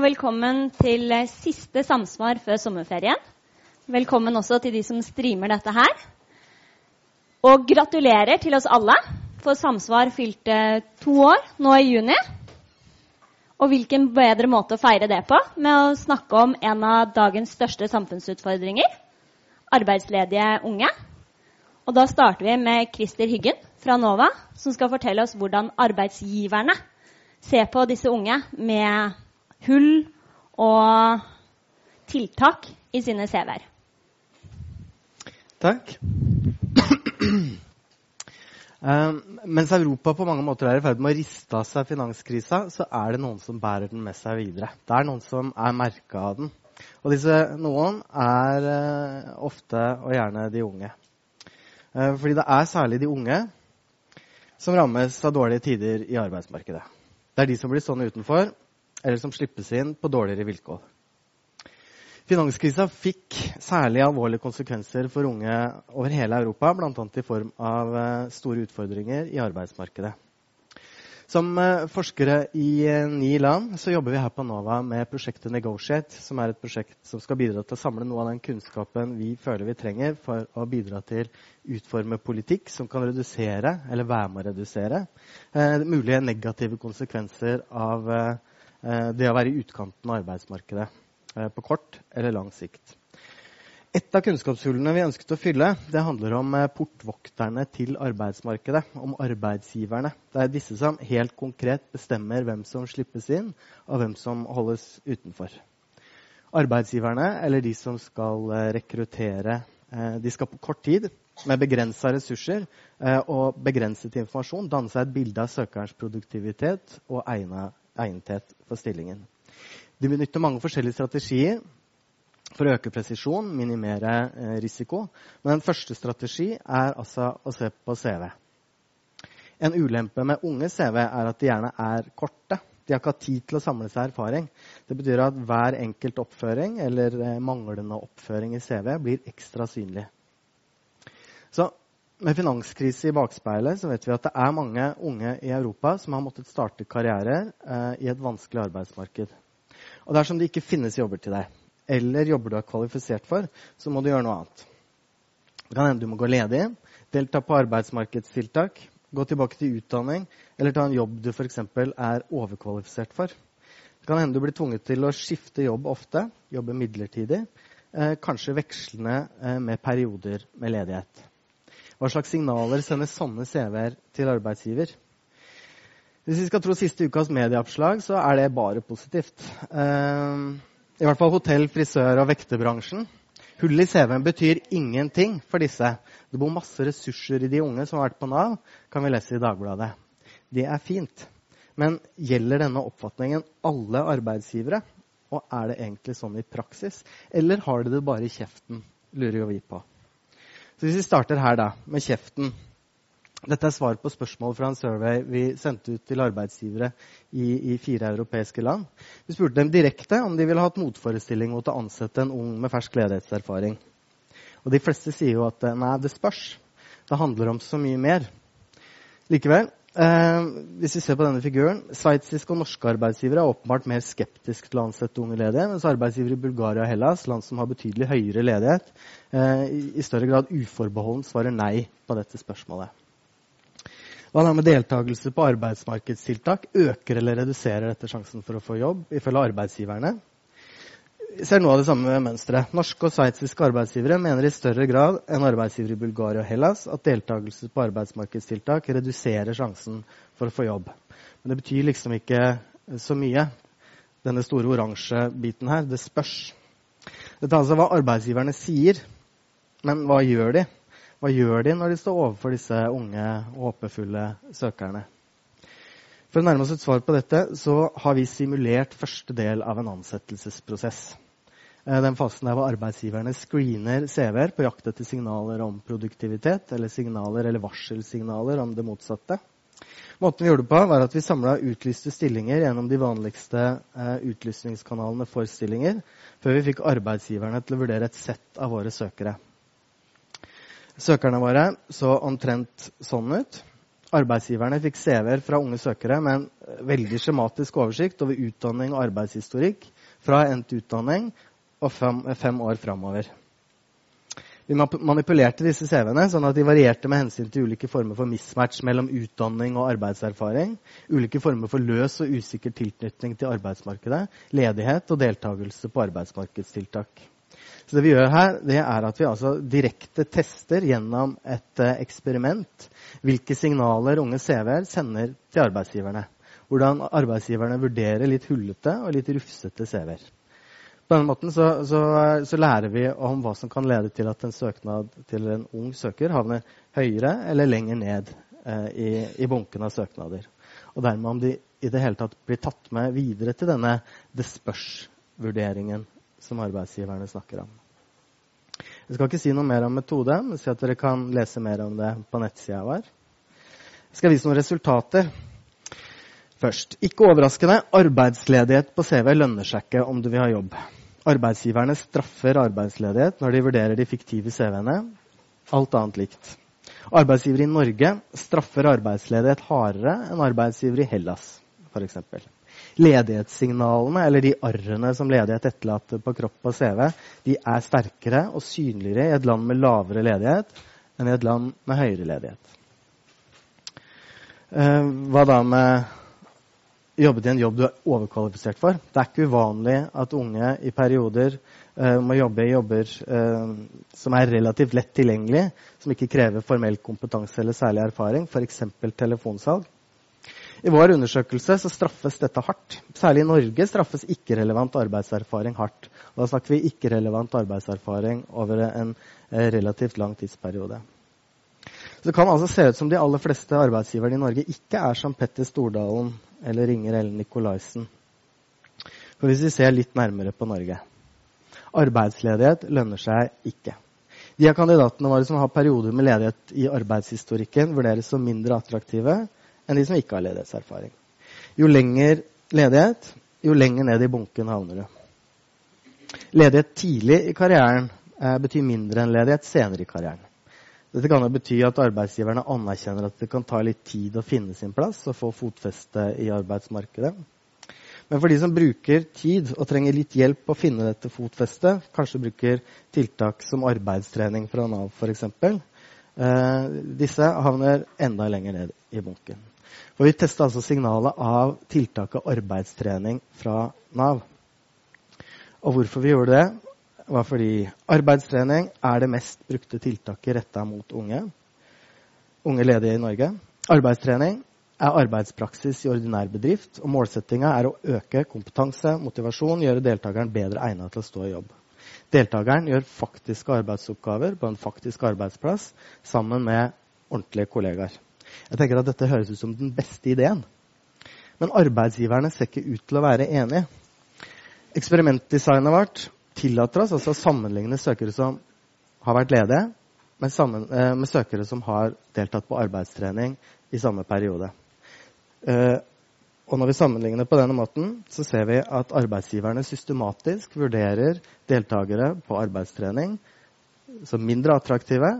og velkommen til siste samsvar før sommerferien. Velkommen også til de som streamer dette her. Og gratulerer til oss alle, for Samsvar fylte to år nå i juni. Og hvilken bedre måte å feire det på med å snakke om en av dagens største samfunnsutfordringer arbeidsledige unge. Og da starter vi med Christer Hyggen fra NOVA, som skal fortelle oss hvordan arbeidsgiverne ser på disse unge med hull og tiltak i sine CV-er. Takk. Um, mens Europa på mange måter er i ferd med å riste av seg finanskrisa, så er det noen som bærer den med seg videre. Det er noen som er merka av den. Og disse noen er uh, ofte og gjerne de unge. Uh, fordi det er særlig de unge som rammes av dårlige tider i arbeidsmarkedet. Det er de som blir stående utenfor, eller som slippes inn på dårligere vilkår. Finanskrisa fikk særlig alvorlige konsekvenser for unge over hele Europa, bl.a. i form av eh, store utfordringer i arbeidsmarkedet. Som eh, forskere i eh, ni land så jobber vi her på NOVA med prosjektet Negotiate, som er et prosjekt som skal bidra til å samle noe av den kunnskapen vi føler vi trenger for å bidra til utforme politikk som kan redusere, eller være med å redusere, mulige negative konsekvenser av det å være i utkanten av arbeidsmarkedet. Eh, på kort eller lang sikt. Et av kunnskapshullene vi ønsket å fylle, det handler om eh, portvokterne til arbeidsmarkedet. Om arbeidsgiverne. Det er disse som helt konkret bestemmer hvem som slippes inn, og hvem som holdes utenfor. Arbeidsgiverne, eller de som skal eh, rekruttere, de skal på kort tid med begrensa ressurser og begrenset informasjon danne seg et bilde av søkerens produktivitet og egnethet for stillingen. De benytter mange forskjellige strategier for å øke presisjon, minimere eh, risiko. Men den første strategi er altså å se på CV. En ulempe med unge CV er at de gjerne er korte. De har ikke hatt tid til å samle seg erfaring. Det betyr at hver enkelt oppføring eller eh, manglende oppføring i CV blir ekstra synlig. Så med finanskrise i bakspeilet så vet vi at det er mange unge i Europa som har måttet starte karrierer eh, i et vanskelig arbeidsmarked. Og dersom det ikke finnes jobber til deg, eller jobber du er kvalifisert for, så må du gjøre noe annet. Det kan hende du må gå ledig, delta på arbeidsmarkedstiltak, gå tilbake til utdanning eller ta en jobb du f.eks. er overkvalifisert for. Det kan hende du blir tvunget til å skifte jobb ofte, jobbe midlertidig, eh, kanskje vekslende eh, med perioder med ledighet. Hva slags signaler sender sånne CV-er til arbeidsgiver? Hvis vi skal tro siste ukas medieoppslag, så er det bare positivt. Uh, I hvert fall hotell-, frisør- og vekterbransjen. Hull i CV-en betyr ingenting for disse. Det bor masse ressurser i de unge som har vært på Nav, kan vi lese i Dagbladet. Det er fint. Men gjelder denne oppfatningen alle arbeidsgivere? Og er det egentlig sånn i praksis? Eller har de det bare i kjeften? lurer jo vi på. Så Hvis vi starter her, da, med kjeften. Dette er svar på spørsmål fra en survey vi sendte ut til arbeidsgivere i, i, fire europeiske land. Vi spurte dem direkte om de ville hatt motforestilling mot å ansette en ung med fersk ledighetserfaring. Og de fleste sier jo at nei, det spørs. Det handler om så mye mer. Likevel, eh, hvis vi ser på denne figuren Sveitsiske og norske arbeidsgivere er åpenbart mer skeptiske til å ansette unge ledige, mens arbeidsgivere i Bulgaria og Hellas, land som har betydelig høyere ledighet, eh, i, større grad uforbeholdent svarer nei på dette spørsmålet. Hva da med deltakelse på arbeidsmarkedstiltak? Øker eller reduserer dette sjansen for å få jobb, ifølge arbeidsgiverne? Ser noe av det samme mønsteret. Norske og sveitsiske arbeidsgivere mener i større grad enn arbeidsgivere i Bulgaria og Hellas at deltakelse på arbeidsmarkedstiltak reduserer sjansen for å få jobb. Men det betyr liksom ikke så mye, denne store oransje biten her. Det spørs. Dette er altså hva arbeidsgiverne sier. Men hva gjør de? Hva gjør de når de står overfor disse unge, håpefulle søkerne? For å nærme oss et svar på dette så har vi simulert første del av en ansettelsesprosess. Eh, den fasen der hvor arbeidsgiverne screener CV-er på jakt etter signaler om produktivitet, eller signaler eller varselsignaler om det motsatte. Måten vi gjorde det på, var at vi samla utlyste stillinger gjennom de vanligste uh, utlysningskanalene for stillinger, før vi fikk arbeidsgiverne til å vurdere et sett av våre søkere. Søkerne våre så omtrent sånn ut. Arbeidsgiverne fikk CV-er fra unge søkere med en veldig skjematisk oversikt over utdanning og arbeidshistorikk fra endt utdanning og fem, fem år framover. Vi manipulerte disse CV-ene sånn at de varierte med hensyn til ulike former for mismatch mellom utdanning og arbeidserfaring, ulike former for løs og usikker tilknytning til arbeidsmarkedet, ledighet og deltakelse på arbeidsmarkedstiltak. Så det vi gjør her, det er at vi altså direkte tester gjennom et uh, eksperiment hvilke signaler unge CV-er sender til arbeidsgiverne. Hvordan arbeidsgiverne vurderer litt hullete og litt rufsete CV-er. På denne måten så, så, så, lærer vi om hva som kan lede til at en søknad til en ung søker havner høyere eller lenger ned eh, i, i, bunken av søknader. Og dermed om de i det hele tatt blir tatt med videre til denne det spørs-vurderingen som arbeidsgiverne snakker om. Jeg skal ikke si noe mer om metode, men si at dere kan lese mer om det på nettsida vår. Jeg skal vise noen resultater. Først, ikke overraskende, arbeidsledighet på CV lønner seg ikke om du vil ha jobb. Arbeidsgiverne straffer arbeidsledighet når de vurderer de fiktive CV-ene. Alt annet likt. Arbeidsgivere i Norge straffer arbeidsledighet hardere enn arbeidsgivere i Hellas f.eks. Ledighetssignalene, eller de arrene som ledighet etterlater på kropp og CV, de er sterkere og synligere i et land med lavere ledighet enn i et land med høyere ledighet. Eh, hva da med jobbet i en jobb du er overkvalifisert for. Det er ikke uvanlig at unge i perioder eh, må jobbe i jobber eh, som er relativt lett tilgjengelige, som ikke krever formell kompetanse eller særlig erfaring, f.eks. telefonsalg. I vår undersøkelse så straffes dette hardt. Særlig i Norge straffes ikke-relevant arbeidserfaring hardt. Da snakker vi ikke-relevant arbeidserfaring over en uh, relativt lang tidsperiode. Så det kan altså se ut som de aller fleste arbeidsgiverne i Norge ikke er som Petter Stordalen eller Inger Ellen Nikolaisen. For hvis vi ser litt nærmere på Norge Arbeidsledighet lønner seg ikke. De av kandidatene våre som har perioder med ledighet i arbeidshistorikken, vurderes som mindre attraktive enn de som ikke har ledighetserfaring. Jo lenger ledighet, jo lenger ned i bunken havner du. Ledighet tidlig i karrieren eh, betyr mindre enn ledighet senere i karrieren. Dette kan jo bety at arbeidsgiverne anerkjenner at det kan ta litt tid å finne sin plass og få fotfeste i arbeidsmarkedet. Men for de som bruker tid og trenger litt hjelp å finne dette fotfestet, kanskje bruker tiltak som arbeidstrening fra Nav f.eks., eh, disse havner enda lenger ned i bunken. For vi testa altså signalet av tiltaket arbeidstrening fra Nav. Og hvorfor vi gjorde det, var fordi arbeidstrening er det mest brukte tiltaket retta mot unge. Unge ledige i Norge. Arbeidstrening er arbeidspraksis i ordinær bedrift, og målsettinga er å øke kompetanse, motivasjon, gjøre deltakeren bedre egnet til å stå i jobb. Deltakeren gjør faktiske arbeidsoppgaver på en faktisk arbeidsplass sammen med ordentlige kollegaer. Jeg tenker at Dette høres ut som den beste ideen. Men arbeidsgiverne ser ikke ut til å være enige. Eksperimentdesignet vårt tillater oss altså å sammenligne søkere som har vært ledige, med, sammen, eh, med, søkere som har deltatt på arbeidstrening i samme periode. Eh, og når vi sammenligner på denne måten, så ser vi at arbeidsgiverne systematisk vurderer deltakere på arbeidstrening som mindre attraktive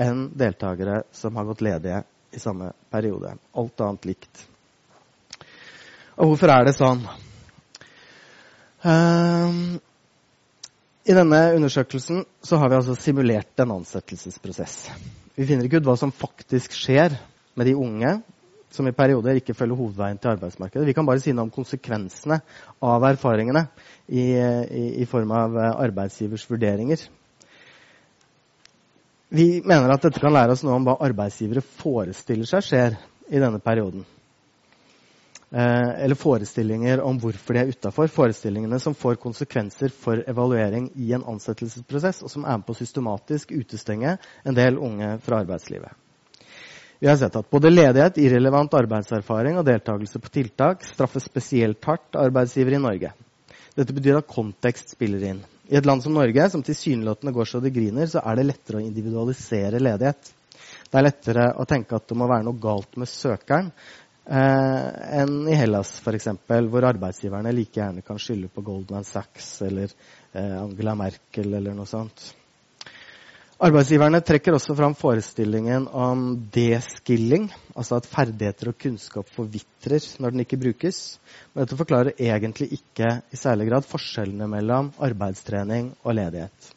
enn deltakere som har gått ledige i samme periode. Alt annet likt. Og hvorfor er det sånn? Um, i denne undersøkelsen så har vi altså simulert en ansettelsesprosess. Vi finner ikke ut hva som faktisk skjer med de unge som i perioder ikke følger hovedveien til arbeidsmarkedet. Vi kan bare si noe om konsekvensene av erfaringene i, i, i form av eh, arbeidsgivers vurderinger. Vi mener at dette kan lære oss noe om hva arbeidsgivere forestiller seg skjer i denne perioden. Eh, eller forestillinger om hvorfor de er utafor. Forestillingene som får konsekvenser for evaluering i en ansettelsesprosess, og som er med på systematisk utestenge en del unge fra arbeidslivet. Vi har sett at både ledighet, irrelevant arbeidserfaring og deltakelse på tiltak straffer spesielt hardt arbeidsgivere i Norge. Dette betyr at kontekst spiller inn. I et land som Norge, som tilsynelatende går så det griner, så er det lettere å individualisere ledighet. Det er lettere å tenke at det må være noe galt med søkeren, eh, enn i Hellas, f.eks., hvor arbeidsgiverne like gjerne kan skylde på Goldman Sachs eller eh, Angela Merkel eller noe sånt. Arbeidsgiverne trekker også fram forestillingen om deskilling, altså at ferdigheter og kunnskap forvitrer når den ikke brukes. Men dette forklarer egentlig ikke i særlig grad forskjellene mellom arbeidstrening og ledighet.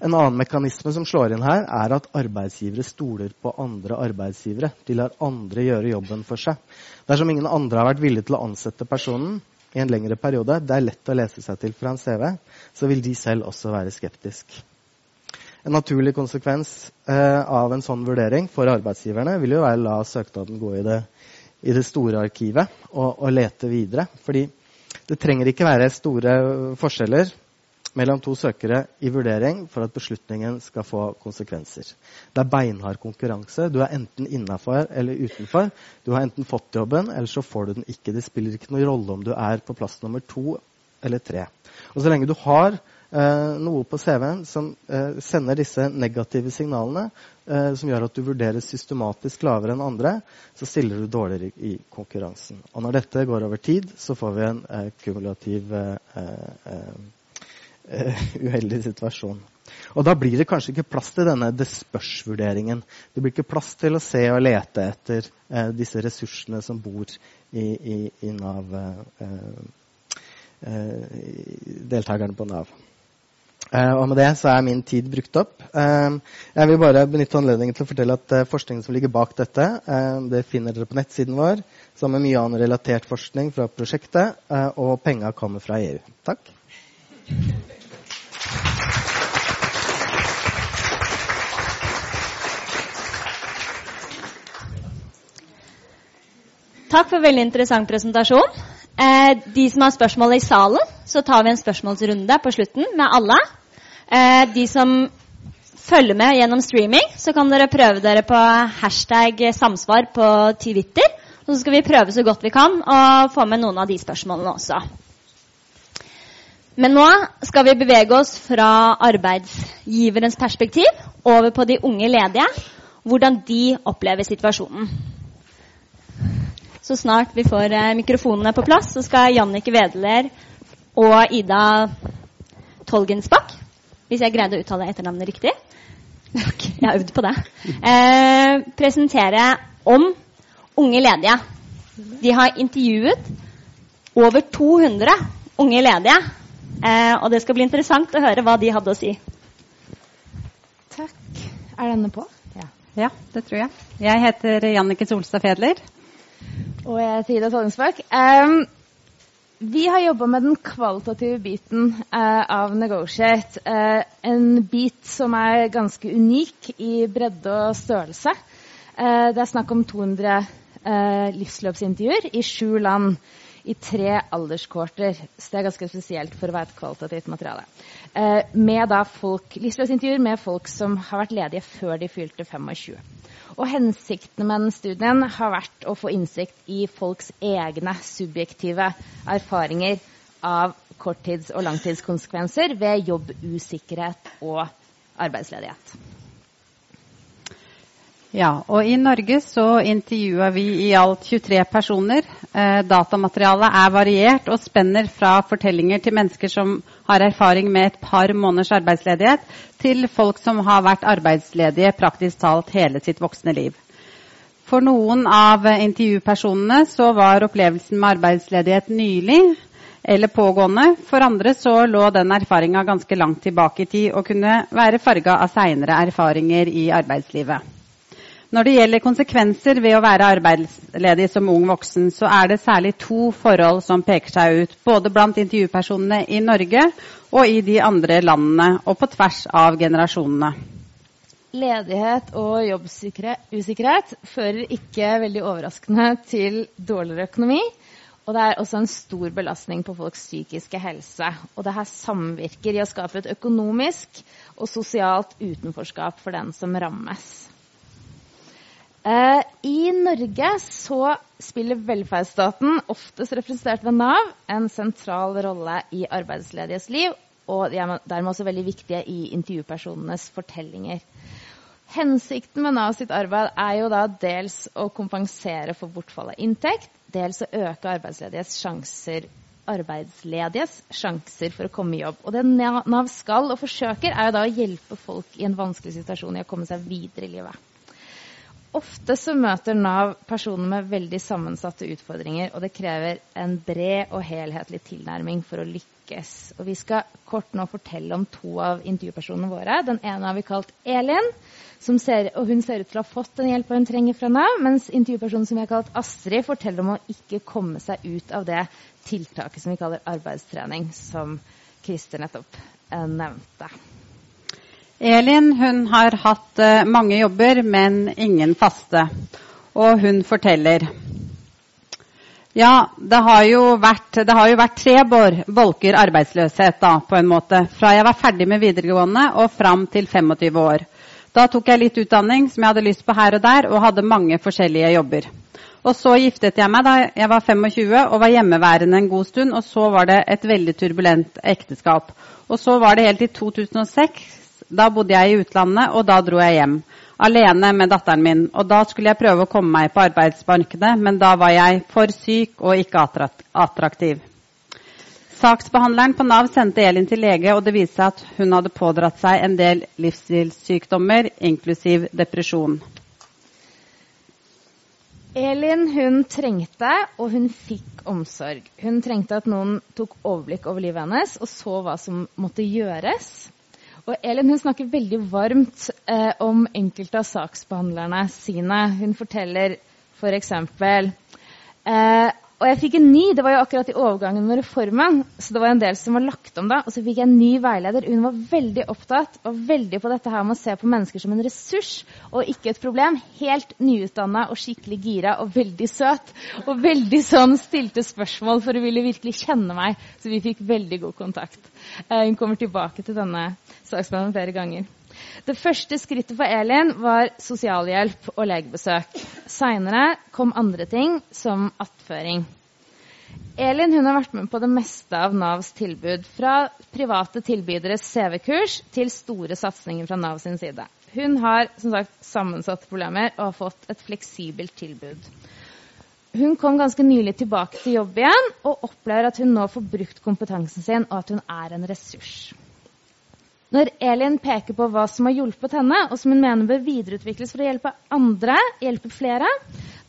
En annen mekanisme som slår inn her, er at arbeidsgivere stoler på andre arbeidsgivere. De lar andre gjøre jobben for seg. Dersom ingen andre har vært villige til å ansette personen i en lengre periode, det er lett å lese seg til fra en CV, så vil de selv også være skeptisk. En naturlig konsekvens eh, av en sånn vurdering for arbeidsgiverne vil jo være å la søknaden gå i det, i det store arkivet og, og, lete videre. Fordi det trenger ikke være store forskjeller mellom to søkere i vurdering for at beslutningen skal få konsekvenser. Det er beinhard konkurranse. Du er enten innafor eller utenfor. Du har enten fått jobben, eller så får du den ikke. Det spiller ikke noen rolle om du er på plass nummer to eller tre. Og så lenge du har noe på CV-en som eh, sender disse negative signalene, eh, som gjør at du vurderes systematisk lavere enn andre, så stiller du dårligere i konkurransen. Og når dette går over tid, så får vi en kumulativ uheldig situasjon. Og da blir det kanskje ikke plass til denne det spørs-vurderingen. Det blir ikke plass til å se og lete etter eh, disse ressursene som bor i, i, i Nav. Eh, eh, deltakerne på Nav. Uh, og med det så er min tid brukt opp. Uh, jeg vil bare benytte anledningen til å fortelle at uh, forskningen som ligger bak dette, det finner dere på nettsiden vår, sammen med mye annen relatert forskning fra prosjektet, og penga kommer fra EU. Takk. Takk for veldig interessant presentasjon. De som har spørsmål i salen, så tar vi en spørsmålsrunde på slutten med alle. Eh, de som følger med gjennom streaming, så kan dere prøve dere på hashtag samsvar på Twitter. Og så skal vi prøve så godt vi kan å få med noen av de spørsmålene også. Men nå skal vi bevege oss fra arbeidsgiverens perspektiv over på de unge ledige. Hvordan de opplever situasjonen. Så snart vi får eh, mikrofonene på plass, så skal Jannike Wedeler og Ida Tolgensbakk hvis jeg greide å uttale etternavnet riktig. Jeg har øvd på det. Eh, presentere om unge ledige. De har intervjuet over 200 unge ledige. Eh, og det skal bli interessant å høre hva de hadde å si. Takk. Er denne på? Ja, ja det tror jeg. Jeg heter Jannike Solstad Fedler. Og jeg er Ida Tollingsbakk. Um, vi har jobba med den kvalitative biten uh, av Negotiate. Uh, en bit som er ganske unik i bredde og størrelse. Uh, det er snakk om 200 eh, livsløpsintervjuer i sju land i tre alderskårter. Så det er ganske spesielt for å være et kvalitativt materiale. Med da folk, livsløpsintervjuer med folk som har vært ledige før de fylte 25. Og hensikten med den studien har vært å få innsikt i folks egne subjektive erfaringer av korttids- og langtidskonsekvenser ved jobbusikkerhet og arbeidsledighet. Ja, og I Norge så intervjua vi i alt 23 personer. Eh, datamaterialet er variert og spenner fra fortellinger til mennesker som har erfaring med et par måneders arbeidsledighet, til folk som har vært arbeidsledige praktisk talt hele sitt voksne liv. For noen av intervjupersonene så var opplevelsen med arbeidsledighet nylig eller pågående. For andre så lå den erfaringa ganske langt tilbake i tid og kunne være farga av seinere erfaringer i arbeidslivet. Når det gjelder konsekvenser ved å være arbeidsledig som ung voksen, så er det særlig to forhold som peker seg ut, både blant intervjupersonene i Norge og i de andre landene, og på tvers av generasjonene. Ledighet og jobbusikkerhet fører ikke veldig overraskende til dårligere økonomi. Og det er også en stor belastning på folks psykiske helse. Og det her samvirker i å skape et økonomisk og sosialt utenforskap for den som rammes. Eh, I Norge så spiller velferdsstaten, oftest representert ved Nav, en sentral rolle i arbeidslediges liv, og de er dermed også veldig viktige i intervjupersonenes fortellinger. Hensikten med Nav sitt arbeid er jo da dels å kompensere for bortfall av inntekt, dels å øke arbeidslediges sjanser, arbeidslediges sjanser for å komme i jobb. Og det Nav skal og forsøker, er jo da å hjelpe folk i en vanskelig situasjon i å komme seg videre i livet. Ofte så møter Nav personer med veldig sammensatte utfordringer, og det krever en bred og helhetlig tilnærming for å lykkes. Og vi skal kort nå fortelle om to av intervjupersonene våre. Den ene har vi kalt Elin ser, og hun ser ut til å ha fått den hjelpa hun trenger fra Nav, mens intervjupersonen som vi har kalt Astrid, forteller om å ikke komme seg ut av det tiltaket som vi kaller arbeidstrening, som Christer nettopp eh, nevnte. Elin hun har hatt uh, mange jobber, men ingen faste. Og hun forteller ja, det har jo vært, har jo vært tre bolker arbeidsløshet da, på en måte. Fra jeg var ferdig med videregående og fram til 25 år. Da tok jeg litt utdanning som jeg hadde lyst på her og der, og hadde mange forskjellige jobber. Og så giftet jeg meg da jeg var 25 og var hjemmeværende en god stund. Og så var det et veldig turbulent ekteskap. Og så var det helt til 2006. Da bodde jeg i utlandet, og da dro jeg hjem. Alene med datteren min. Og da skulle jeg prøve å komme meg på arbeidsmarkedet, men da var jeg for syk og ikke attraktiv. Saksbehandleren på Nav sendte Elin til lege, og det viste seg at hun hadde pådratt seg en del livsstilssykdommer, inklusiv depresjon. Elin hun trengte, og hun fikk omsorg. Hun trengte at noen tok overblikk over livet hennes og så hva som måtte gjøres. Og Elin hun snakker veldig varmt eh, om enkelte av saksbehandlerne sine. Hun forteller f.eks. For eh, og jeg fikk en ny, det var jo akkurat i overgangen med reformen, så det var en del som var lagt om da. Og så fikk jeg en ny veileder. Hun var veldig opptatt og veldig på dette her med å se på mennesker som en ressurs og ikke et problem. Helt nyutdanna og skikkelig gira og veldig søt. Og veldig sånn stilte spørsmål for å ville virkelig kjenne meg. Så vi fikk veldig god kontakt. Eh, hun kommer tilbake til denne saksplanen flere ganger. Det første skrittet for Elin var sosialhjelp og legebesøk. Seinere kom andre ting, som attføring. Elin har vært med på det meste av Navs tilbud. Fra private tilbyderes CV-kurs til store satsinger fra Nav sin side. Hun har som sagt sammensatte problemer og har fått et fleksibelt tilbud. Hun kom ganske nylig tilbake til jobb igjen og opplever at hun nå får brukt kompetansen sin, og at hun er en ressurs. Når Elin peker på hva som har hjulpet henne, og som hun mener bør videreutvikles for å hjelpe andre, hjelpe flere,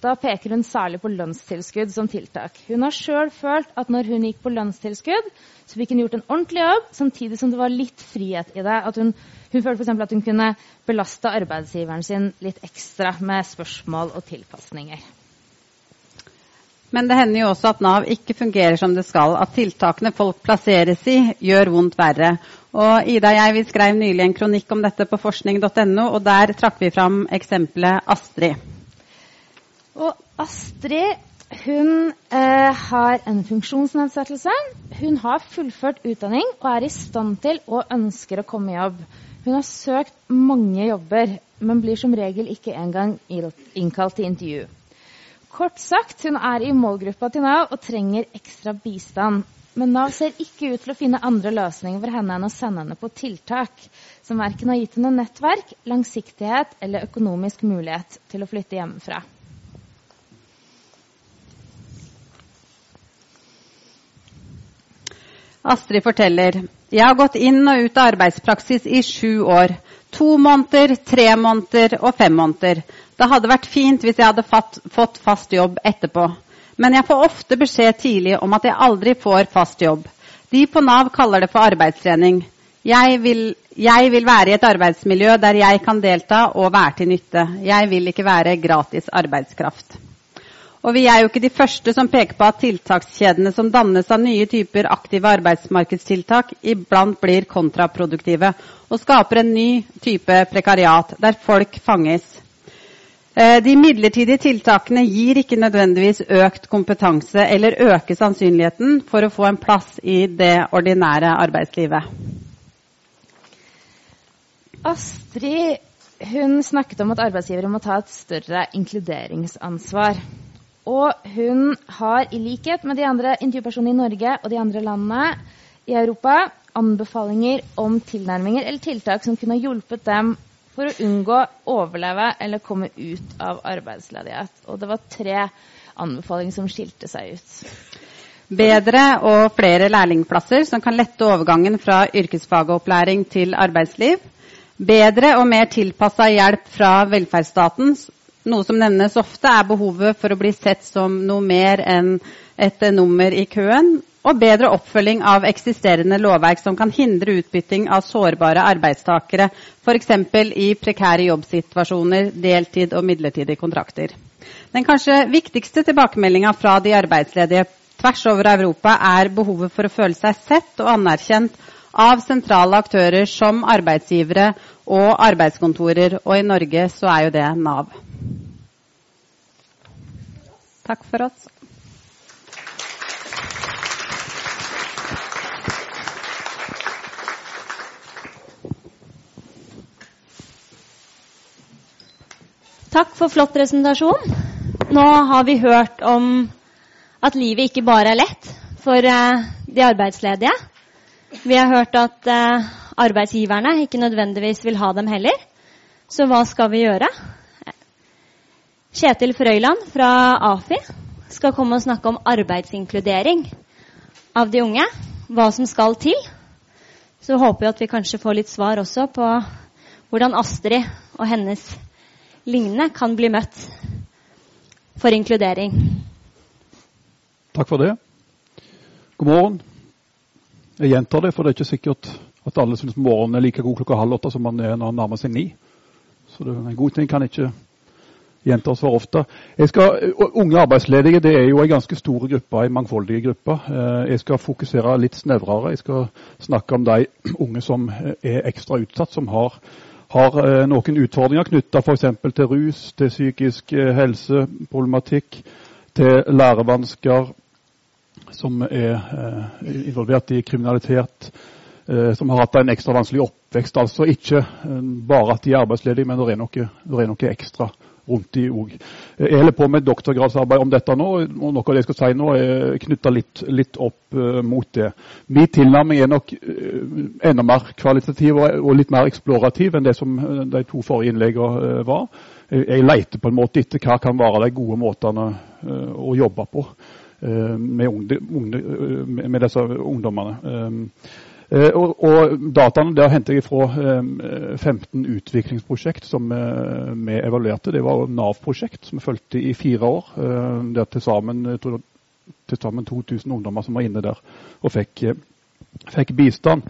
da peker hun særlig på lønnstilskudd som tiltak. Hun har sjøl følt at når hun gikk på lønnstilskudd, så fikk hun gjort en ordentlig jobb, samtidig som det var litt frihet i det. At hun, hun følte f.eks. at hun kunne belaste arbeidsgiveren sin litt ekstra med spørsmål og tilpasninger. Men det hender jo også at Nav ikke fungerer som det skal. At tiltakene folk plasseres i, gjør vondt verre. Og Ida og jeg vi skrev nylig en kronikk om dette på forskning.no, og der trakk vi fram eksempelet Astrid. Og Astrid hun eh, har en funksjonsnedsettelse. Hun har fullført utdanning og er i stand til og ønsker å komme i jobb. Hun har søkt mange jobber, men blir som regel ikke engang innkalt til intervju. Kort sagt, hun er i målgruppa til Nav og trenger ekstra bistand. Men Nav ser ikke ut til å finne andre løsninger for henne enn å sende henne på tiltak som verken har gitt henne nettverk, langsiktighet eller økonomisk mulighet til å flytte hjemmefra. Astrid forteller jeg har gått inn og ut av arbeidspraksis i sju år. To måneder, tre måneder og fem måneder. Det hadde vært fint hvis jeg hadde fått fast jobb etterpå. Men jeg får ofte beskjed tidlig om at jeg aldri får fast jobb. De på Nav kaller det for arbeidstrening. Jeg vil, jeg vil være i et arbeidsmiljø der jeg kan delta og være til nytte. Jeg vil ikke være gratis arbeidskraft. Og vi er jo ikke de første som peker på at tiltakskjedene som dannes av nye typer aktive arbeidsmarkedstiltak, iblant blir kontraproduktive og skaper en ny type prekariat der folk fanges. Eh, de midlertidige tiltakene gir ikke nødvendigvis økt kompetanse eller øker sannsynligheten for å få en plass i det ordinære arbeidslivet. Astrid hun snakket om at arbeidsgivere må ta et større inkluderingsansvar. Og hun har, i likhet med de andre intervjupersonene i Norge og de andre landene i Europa, anbefalinger om tilnærminger eller tiltak som kunne hjulpet dem for å unngå, overleve eller komme ut av arbeidsledighet. Og det var tre anbefalinger som skilte seg ut. Bedre og flere lærlingplasser som kan lette overgangen fra yrkesfagopplæring til arbeidsliv. Bedre og mer tilpassa hjelp fra velferdsstaten. Noe som nevnes ofte, er behovet for å bli sett som noe mer enn et nummer i køen. Og bedre oppfølging av eksisterende lovverk som kan hindre utbytting av sårbare arbeidstakere, f.eks. i prekære jobbsituasjoner, deltid og midlertidige kontrakter. Den kanskje viktigste tilbakemeldinga fra de arbeidsledige tvers over Europa er behovet for å føle seg sett og anerkjent av sentrale aktører som arbeidsgivere og arbeidskontorer. Og i Norge så er jo det Nav. Takk for oss. Takk for flott presentasjon. Nå har vi hørt om at livet ikke bare er lett for eh, de arbeidsledige. Vi har hørt at eh, arbeidsgiverne ikke nødvendigvis vil ha dem heller. Så hva skal vi gjøre? Kjetil Frøyland fra AFI skal komme og snakke om arbeidsinkludering av de unge. Hva som skal til. Så håper vi at vi kanskje får litt svar også på hvordan Astrid og hennes lignende kan bli møtt for inkludering. Takk for det. God morgen. Jeg gjentar det, for det er ikke sikkert at alle syns morgenen er like god klokka halv åtte som man er når man nærmer seg ni. Så det er en god ting kan ikke gjentas for ofte. Skal, unge arbeidsledige det er jo en ganske stor gruppe, en mangfoldig gruppe. Eh, jeg skal fokusere litt snevrere. Jeg skal snakke om de unge som er ekstra utsatt, som har har eh, noen utfordringer knytta f.eks. til rus, til psykisk eh, helseproblematikk, til lærevansker, som er eh, involvert i kriminalitet, som har hatt en ekstra vanskelig oppvekst. Altså ikke bare at de er arbeidsledige, men det er noe, det er noe ekstra rundt de òg. Jeg holder på med doktorgradsarbeid om dette nå, og noe av det jeg skal si nå, er knytta litt, litt, opp uh, mot det. Min tilnærming er nok uh, enda mer kvalitativ og, litt mer eksplorativ enn det som uh, de to forrige innleggene var. Jeg, leter på en måte etter hva kan være de gode måtene å jobbe på med, disse ungdommene. Eh, og, og Dataene der henter jeg fra 15 eh, utviklingsprosjekt som eh, vi evaluerte. Det var Nav-prosjekt som vi fulgte i fire år. Det til sammen, til sammen 2000 ungdommer som var inne der og fikk, fikk bistand.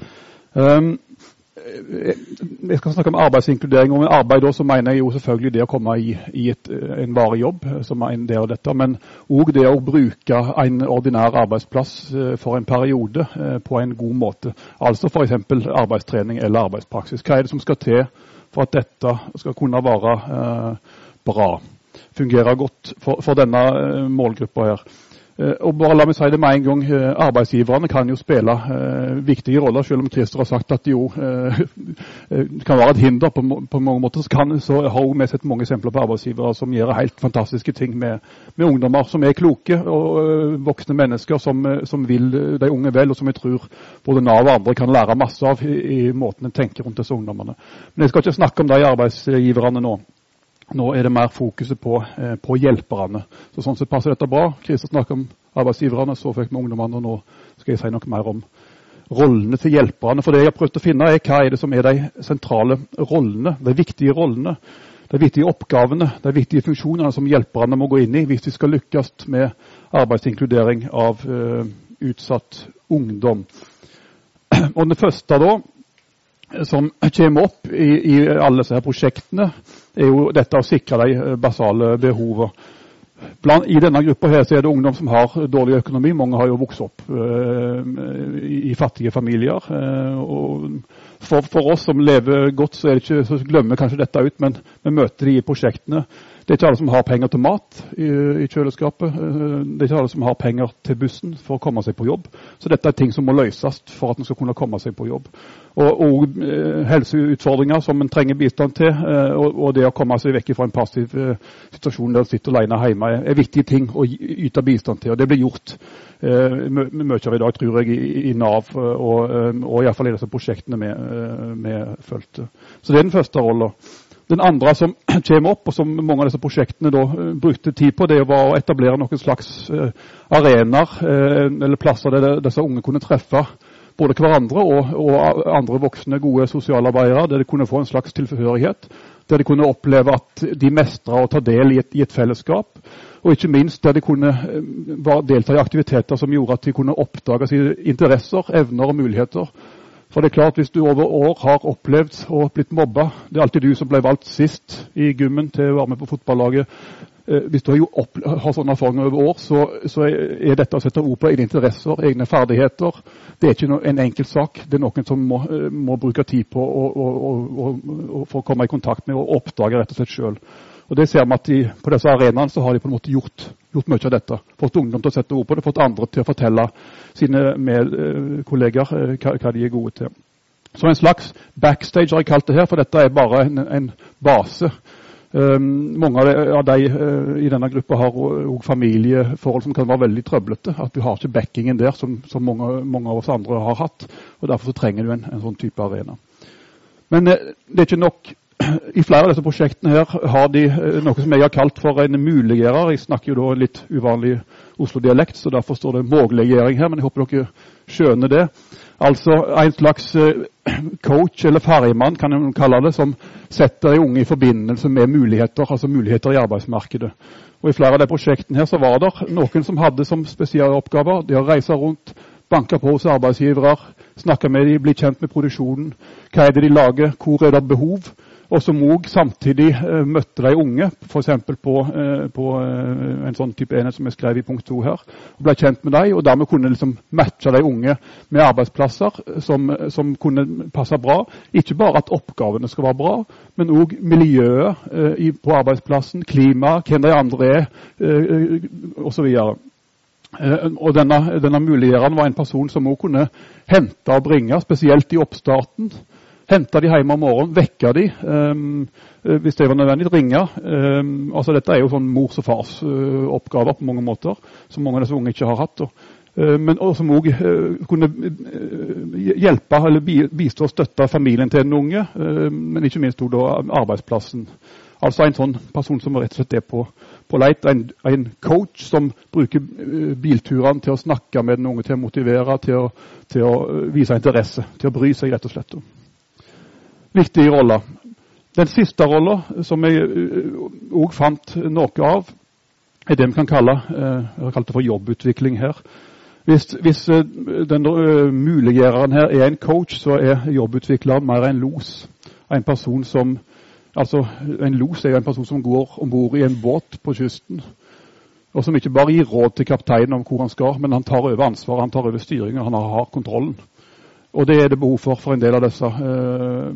Um, jeg skal snakke om arbeidsinkludering. og med arbeid så mener jeg jo selvfølgelig det å komme i, i et, en varig jobb som er en del av dette. Men òg det å bruke en ordinær arbeidsplass eh, for en periode eh, på en god måte. Altså f.eks. arbeidstrening eller arbeidspraksis. Hva er det som skal til for at dette skal kunne være eh, bra? Fungere godt for, for denne eh, målgruppa her. Eh, og bare la meg si det med en gang, eh, Arbeidsgiverne kan jo spille eh, viktige roller, selv om Christer har sagt at de jo eh, kan være et hinder på, på mange måter. Så, kan, så har vi sett mange eksempler på arbeidsgivere som gjør helt fantastiske ting med, med ungdommer som er kloke og øh, voksne mennesker som, som, vil de unge vel, og som jeg tror både Nav og andre kan lære masse av i, i måten en tenker rundt disse ungdommene. Men jeg skal ikke snakke om de arbeidsgiverne nå. Nå er det mer fokuset på, eh, på hjelperne. Så Sånn sett passer dette bra. Christer snakket om arbeidsgiverne, så fikk vi ungdommene, og nå skal jeg si noe mer om rollene til hjelperne. For det jeg har prøvd å finne, er hva er det som er de sentrale rollene, de viktige rollene. De viktige oppgavene, de viktige funksjonene som hjelperne må gå inn i hvis vi skal lykkes med arbeidsinkludering av eh, utsatt ungdom. Og Det første da, som kommer opp i, i alle disse prosjektene, er jo dette å sikre de eh, basale behovene. I denne gruppa her så er det ungdom som har dårlig økonomi. Mange har jo vokst opp eh, i, fattige familier. Eh, og for, for, oss som lever godt, så, ikke, så glemmer kanskje dette ut, men vi møter de i prosjektene. Det er ikke alle som har penger til mat i, i, kjøleskapet. Det er ikke alle som har penger til bussen for å komme seg på jobb. Så dette er ting som må løses for at en skal kunne komme seg på jobb og, og eh, helseutfordringer som en trenger bistand til. Eh, og, og, det å komme seg vekk fra en passiv eh, situasjon der en sitter alene hjemme, er, viktige ting å yte bistand til. og Det blir gjort mye av i dag, tror jeg, i, i Nav og, og iallfall i disse prosjektene vi fulgte. Så det er den første rolla. Den andre som kommer opp, og som mange av disse prosjektene da eh, brukte tid på, det var å etablere noen slags eh, arenaer eller plasser der disse unge kunne treffe både hverandre og, og, andre voksne, gode sosialarbeidere, der de kunne få en slags tilhørighet. Der de kunne oppleve at de mestra å ta del i et, i et fellesskap. Og ikke minst der de kunne delta i aktiviteter som gjorde at de kunne oppdage sine interesser, evner og muligheter. For det er klart, Hvis du over år har opplevd og blitt mobba Det er alltid du som ble valgt sist i gymmen til å være med på fotballaget. Eh, hvis du har, sånne erfaringer over år, så, så, er dette å sette ord på egne interesser, egne ferdigheter. Det er ikke en enkel sak. Det er noen som må, eh, må bruke tid på å, å, å komme i kontakt med og oppdage rett og slett sjøl. Og det ser vi at de, På disse arenaene har de på en måte gjort, gjort, mye av dette. Fått ungdom til å sette ord på det, fått andre til å fortelle sine kolleger eh, hva, hva, de er gode til. Så en slags backstage har jeg kalt det her, for dette er bare en, en base. Um, mange av de uh, i denne gruppa har òg familieforhold som kan være veldig trøblete. At du har ikke backingen der som, som mange, mange, av oss andre har hatt. og Derfor trenger du en, en sånn type arena. Men uh, det er ikke nok i flere av disse prosjektene her har de eh, noe som jeg har kalt for en muliggjører. Jeg snakker jo da litt uvanlig Oslo-dialekt, så derfor står det mågliggjøring her. Men jeg håper dere skjønner det. Altså en slags eh, coach eller ferjemann, kan man kalle det, som setter de unge i forbindelse med muligheter, altså muligheter i arbeidsmarkedet. Og I flere av de prosjektene her så var det noen som hadde som spesialoppgaver det å reise rundt, banke på hos arbeidsgivere, snakke med dem, bli kjent med produksjonen. Hva er det de lager, hvor er det behov? Og som òg samtidig eh, møtte de unge, f.eks. På, eh, på eh, en sånn type enhet som jeg skrev i punkt to her. og Ble kjent med dem, og dermed kunne liksom matche de unge med arbeidsplasser som, som, kunne passe bra. Ikke bare at oppgavene skal være bra, men òg miljøet på arbeidsplassen, klimaet, hvem de andre er, osv. Og denne, denne muliggjøreren var en person som òg kunne hente og bringe, spesielt i oppstarten. Hente de hjemme om morgenen, vekke de um, hvis det var nødvendig, ringe. Um, altså Dette er jo sånn mors og fars uh, oppgaver på mange måter, som mange av disse unge ikke har hatt. Og, uh, men som òg uh, kunne hjelpe eller bistå og støtte familien til den unge, men ikke minst da arbeidsplassen. Altså en sånn person som rett og slett er på, på leit. En, en, coach som bruker bilturene til å snakke med den unge, til å motivere, til å, til å vise interesse, til å bry seg, rett og slett viktige roller. Den siste rolla, som jeg òg eh, fant noe av, er det vi kan kalle eh, jeg har kalt det for jobbutvikling her. Hvis, hvis eh, den muliggjøreren her er en coach, så er jobbutvikleren mer en los. En person som Altså, En los er jo en person som går om bord i en båt på kysten, og som ikke bare gir råd til kapteinen om hvor han skal, men han tar over ansvaret, han tar over styringen, han har kontrollen. Og det er det behov for for en del av disse eh,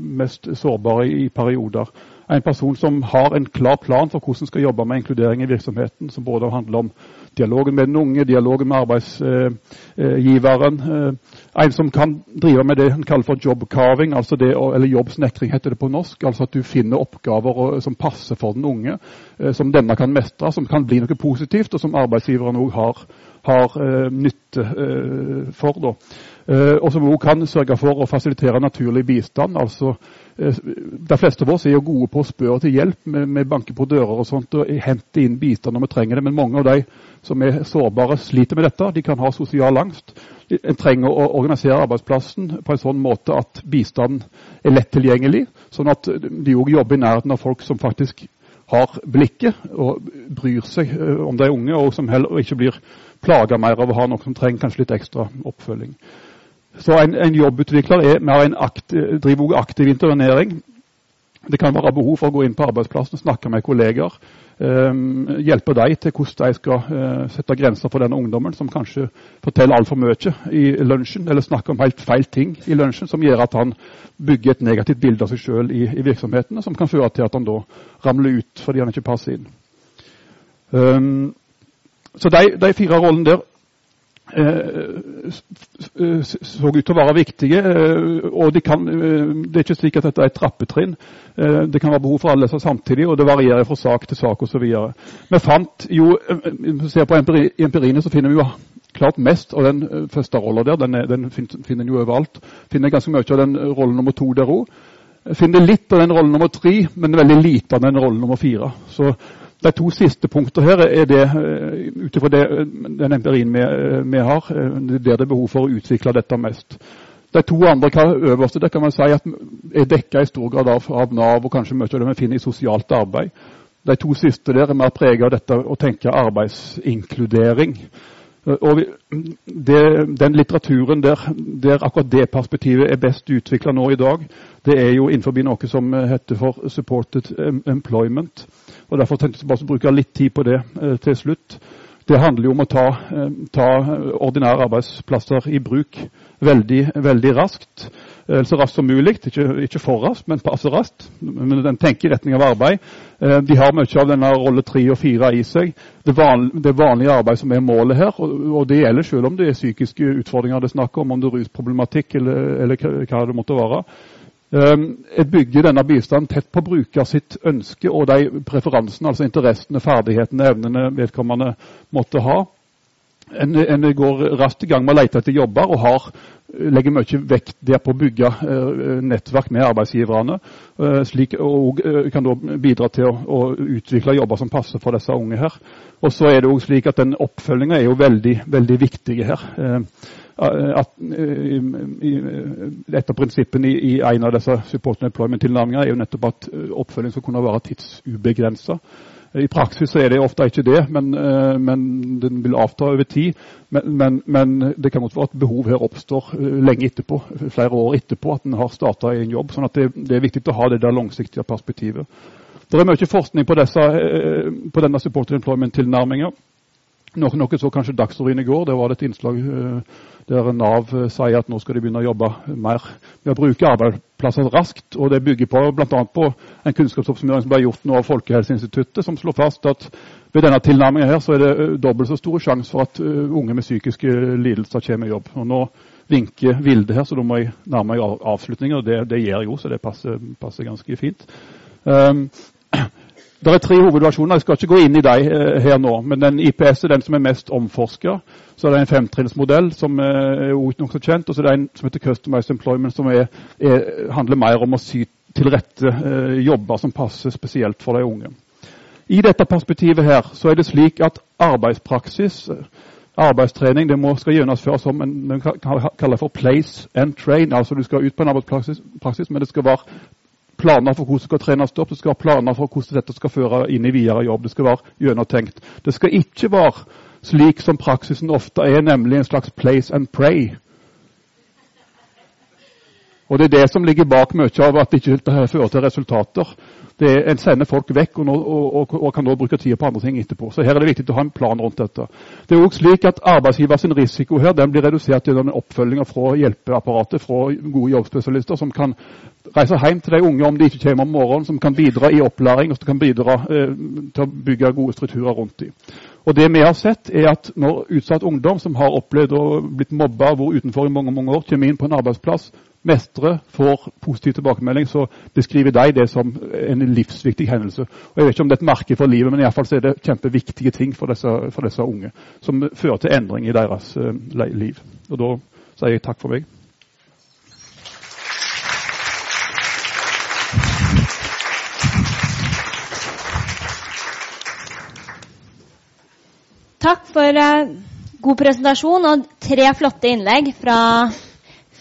mest sårbare i perioder. En person som har en klar plan for hvordan skal jobbe med inkludering i virksomheten, som både handler om dialogen med den unge, dialogen med arbeidsgiveren. Eh, en som kan drive med det han kaller for job-carving, altså eller jobbsnekring heter det på norsk. Altså at du finner oppgaver som passer for den unge, eh, som denne kan mestre, som kan bli noe positivt, og som arbeidsgiveren òg har, har nytte for. da. Eh, og som òg kan sørge for å fasilitere naturlig bistand. altså eh, De fleste av oss er jo gode på å spørre til hjelp. Vi banker på dører og sånt og henter inn bistand når vi trenger det. Men mange av de som er sårbare, sliter med dette. De kan ha sosial angst. En trenger å organisere arbeidsplassen på en sånn måte at bistanden er lett tilgjengelig. Sånn at de òg jobber i nærheten av folk som faktisk har blikket og bryr seg eh, om de unge, og som heller ikke blir plaga mer av å ha noen som trenger kanskje litt ekstra oppfølging. Så en, en jobbutvikler er mer en aktiv, driver aktiv internering. Det kan være behov for å gå inn på arbeidsplassen, snakke med kolleger. Um, hjelpe dem til hvordan de skal uh, sette grenser for denne ungdommen som kanskje forteller altfor mye i lunsjen, eller snakker om helt feil ting i lunsjen, som gjør at han bygger et negativt bilde av seg sjøl i, i virksomheten, som kan føre til at han da ramler ut fordi han ikke passer inn. Um, så de, de fire rollene der så ut til å være viktige. Eh, og de kan, eh, Det er ikke slik at dette er et trappetrinn. Det kan være behov for alle samtidig, og det varierer fra sak til sak osv. Vi fant jo, ser på empiriene, så finner vi jo klart mest av den første rolla der. Den, er, den finner en jo overalt. Finner ganske mye av den rollen nummer to der òg. Finner litt av den rollen nummer tre, men veldig lite av den rollen nummer fire. Så de to siste punkter her er det, ut ifra den empirien vi, vi har, er der det er behov for å utvikle dette mest. De to andre øverste det kan man si at er dekka i stor grad av, av, Nav og kanskje mye av det vi finner i sosialt arbeid. De to siste der er mer preget av dette å tenke arbeidsinkludering. Og det, Den litteraturen der, der, akkurat det perspektivet er best utvikla nå i dag, det er jo innenfor noe som heter for supported employment. og Derfor tenkte jeg bare å bruke litt tid på det eh, til slutt. Det handler jo om å ta, eh, ta ordinære arbeidsplasser i bruk veldig, veldig raskt. Eh, så raskt som mulig. Ikke, ikke, for raskt, men passe raskt. Men den tenker i retning av arbeid. Eh, de har mye av denne rolle tre og fire i seg. Det, vanlige, det vanlige arbeid som er målet her. Og, og det gjelder selv om det er psykiske utfordringer det er snakk om, om det er rusproblematikk eller, eller hva det måtte være. Jeg bygger denne bistanden tett på bruker sitt ønske og de preferansene, altså interessene, ferdighetene, evnene vedkommende måtte ha. En, en, går raskt i gang med å lete etter jobber og har, legger mye vekt der på å bygge uh, nettverk med arbeidsgiverne. Uh, slik, og kan da bidra til å, å, utvikle jobber som passer for disse unge her. Og så er det også slik at den Oppfølginga er jo veldig, veldig viktig her. At, et av prinsippene i, en av disse support employment-tilnærmingene er jo nettopp at oppfølging skal kunne være tidsubegrensa. I praksis er det ofte ikke det, men, eh, men den vil avta over tid. Men, men, men, det kan godt være at behov her oppstår eh, lenge etterpå, flere år etterpå at en har starta en jobb. sånn at det, det, er viktig å ha det der langsiktige perspektivet. Det er mye forskning på, disse, eh, på denne supported employment-tilnærminga. Noe, noe så kanskje Dagsrevyen i går. Der var det et innslag der Nav eh, sier at nå skal de begynne å jobbe mer med å bruke arbeidsplasser raskt. og Det bygger på bl.a. på en kunnskapsoppsummering som ble gjort nå av Folkehelseinstituttet, som slår fast at ved denne tilnærmingen her så er det eh, dobbelt så stor sjanse for at unge med psykiske lidelser kommer i jobb. Og Nå vinker Vilde her, så da må jeg nærme meg avslutninger. Det, det gjør jeg jo, så det passer, passer ganske fint. Um, det er tre hovedversjoner. Jeg skal ikke gå inn i dem eh, her nå. Men den IPS er den som er mest omforska. Så er det en femtrinnsmodell som er nokså kjent. Og så er det en som heter Customized Employment, som er, er, handler mer om å sy til rette eh, jobber som passer spesielt for de unge. I dette perspektivet her så er det slik at arbeidspraksis, arbeidstrening, det må skal gjennomføres som en, en kaller for place and train. Altså du skal ut på en arbeidspraksis, men det skal være planer for hvordan det skal trenes opp, det skal være planer for hvordan dette skal føre inn i videre jobb. Det skal være gjennomtenkt. Det skal ikke være slik som praksisen ofte er, nemlig en slags place and pray. Og Det er det som ligger bak mye av at det ikke fører til resultater. Det er, En sender folk vekk og, og, og, og, kan nå bruke tida på andre ting etterpå. Så Her er det viktig å ha en plan rundt dette. Det er også slik at Arbeidsgivers risiko her den blir redusert gjennom oppfølginga fra hjelpeapparatet, fra gode jobbspesialister, som kan reise hjem til de unge om de ikke kommer om morgenen, som kan bidra i opplæring og som kan bidra eh, til å bygge gode strukturer rundt dem. Og det vi har sett, er at når utsatt ungdom som har opplevd å blitt mobba og vært utenfor i mange mange år, kommer inn på en arbeidsplass, mestrer, får positiv tilbakemelding, så beskriver de det som en livsviktig hendelse. Og Jeg vet ikke om det er et merke for livet, men i fall så er det kjempeviktige ting for disse, for disse, unge, som fører til endring i deres uh, liv. Og Da sier jeg takk for meg. Takk for uh, god presentasjon og tre flotte innlegg fra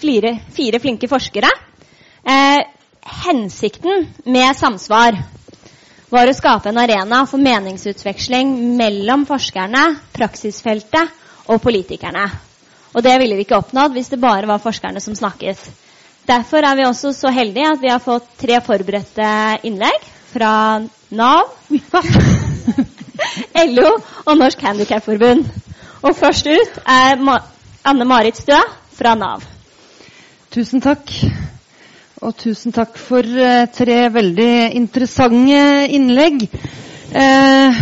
fire, fire flinke forskere. Eh, hensikten med samsvar var å skape en arena for meningsutveksling mellom forskerne, praksisfeltet og politikerne. Og det ville vi ikke oppnådd hvis det bare var forskerne som snakket. Derfor er vi også så heldige at vi har fått tre forberedte innlegg fra Nav. LO og Norsk Handikapforbund. Og først ut er Anne Marit Stø fra Nav. Tusen takk. Og tusen takk for uh, tre veldig interessante innlegg. Uh,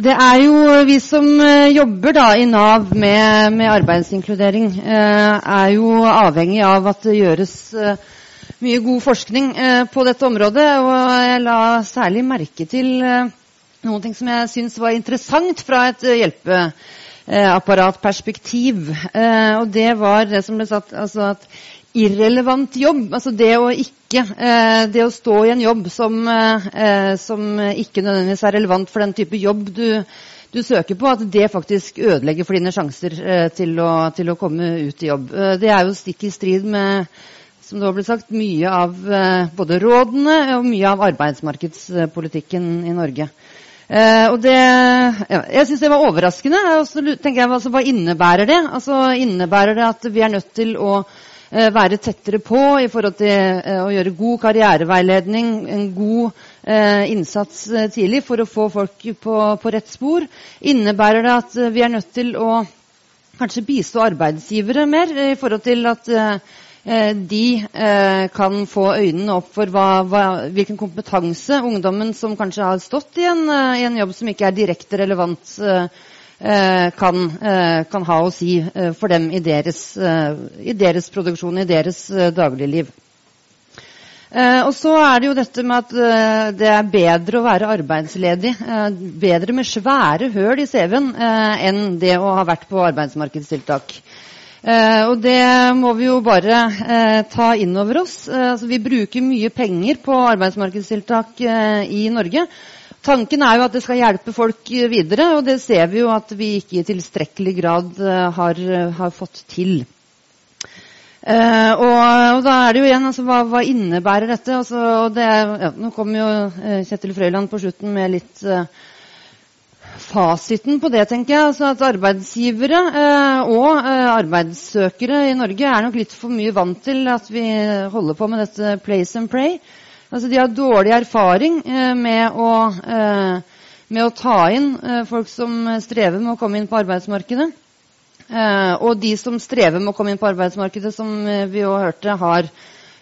det er jo vi som uh, jobber da, i Nav med, med arbeidsinkludering, er jo avhengig av at det gjøres mye god forskning på dette området. Og jeg la særlig merke til noen ting som jeg syns var interessant fra et eh, hjelpeapparatperspektiv. Eh, og det var det som ble sagt altså at irrelevant jobb. Altså det å ikke eh, Det å stå i en jobb som, eh, som, ikke nødvendigvis er relevant for den type jobb du, du søker på, at det faktisk ødelegger for dine sjanser eh, til, å, til, å, komme ut i jobb. Eh, det er jo stikk i strid med som det har blitt sagt, mye av eh, både rådene og mye av arbeidsmarkedspolitikken i Norge. Eh, og det, ja, jeg syns det var overraskende. Og så tenker jeg, altså, Hva innebærer det? Altså, Innebærer det at vi er nødt til å være tettere på i forhold til eh, å gjøre god karriereveiledning, en god eh, innsats eh, tidlig for å få folk på, på, rett spor? Innebærer det at vi er nødt til å kanskje bistå arbeidsgivere mer i forhold til at Eh, de eh, kan få øynene opp for hva, hva, hvilken kompetanse ungdommen som kanskje har stått i en, eh, i en jobb som ikke er direkte relevant, kan, kan, ha å si for dem i deres, i deres produksjon, i deres dagligliv. og så er det jo dette med at det er bedre å være arbeidsledig, bedre med svære høl i CV-en enn det å ha vært på arbeidsmarkedstiltak. Eh, og det må vi jo bare eh, ta inn over oss. Eh, altså, vi bruker mye penger på arbeidsmarkedstiltak eh, i Norge. Tanken er jo at det skal hjelpe folk videre, og det ser vi jo at vi ikke i tilstrekkelig grad eh, har, har, fått til. Eh, og, og, da er det jo igjen altså, hva, hva innebærer dette? Altså, det, ja, nå kom jo Kjetil Frøyland på slutten med litt fasiten på det, tenker jeg. Altså at arbeidsgivere eh, og eh, arbeidssøkere i Norge er nok litt for mye vant til at vi holder på med dette place and pray. Altså De har dårlig erfaring eh, med, å, eh, med, å, ta inn eh, folk som strever med å komme inn på arbeidsmarkedet. Og de som strever med å komme inn på arbeidsmarkedet, som vi jo hørte, har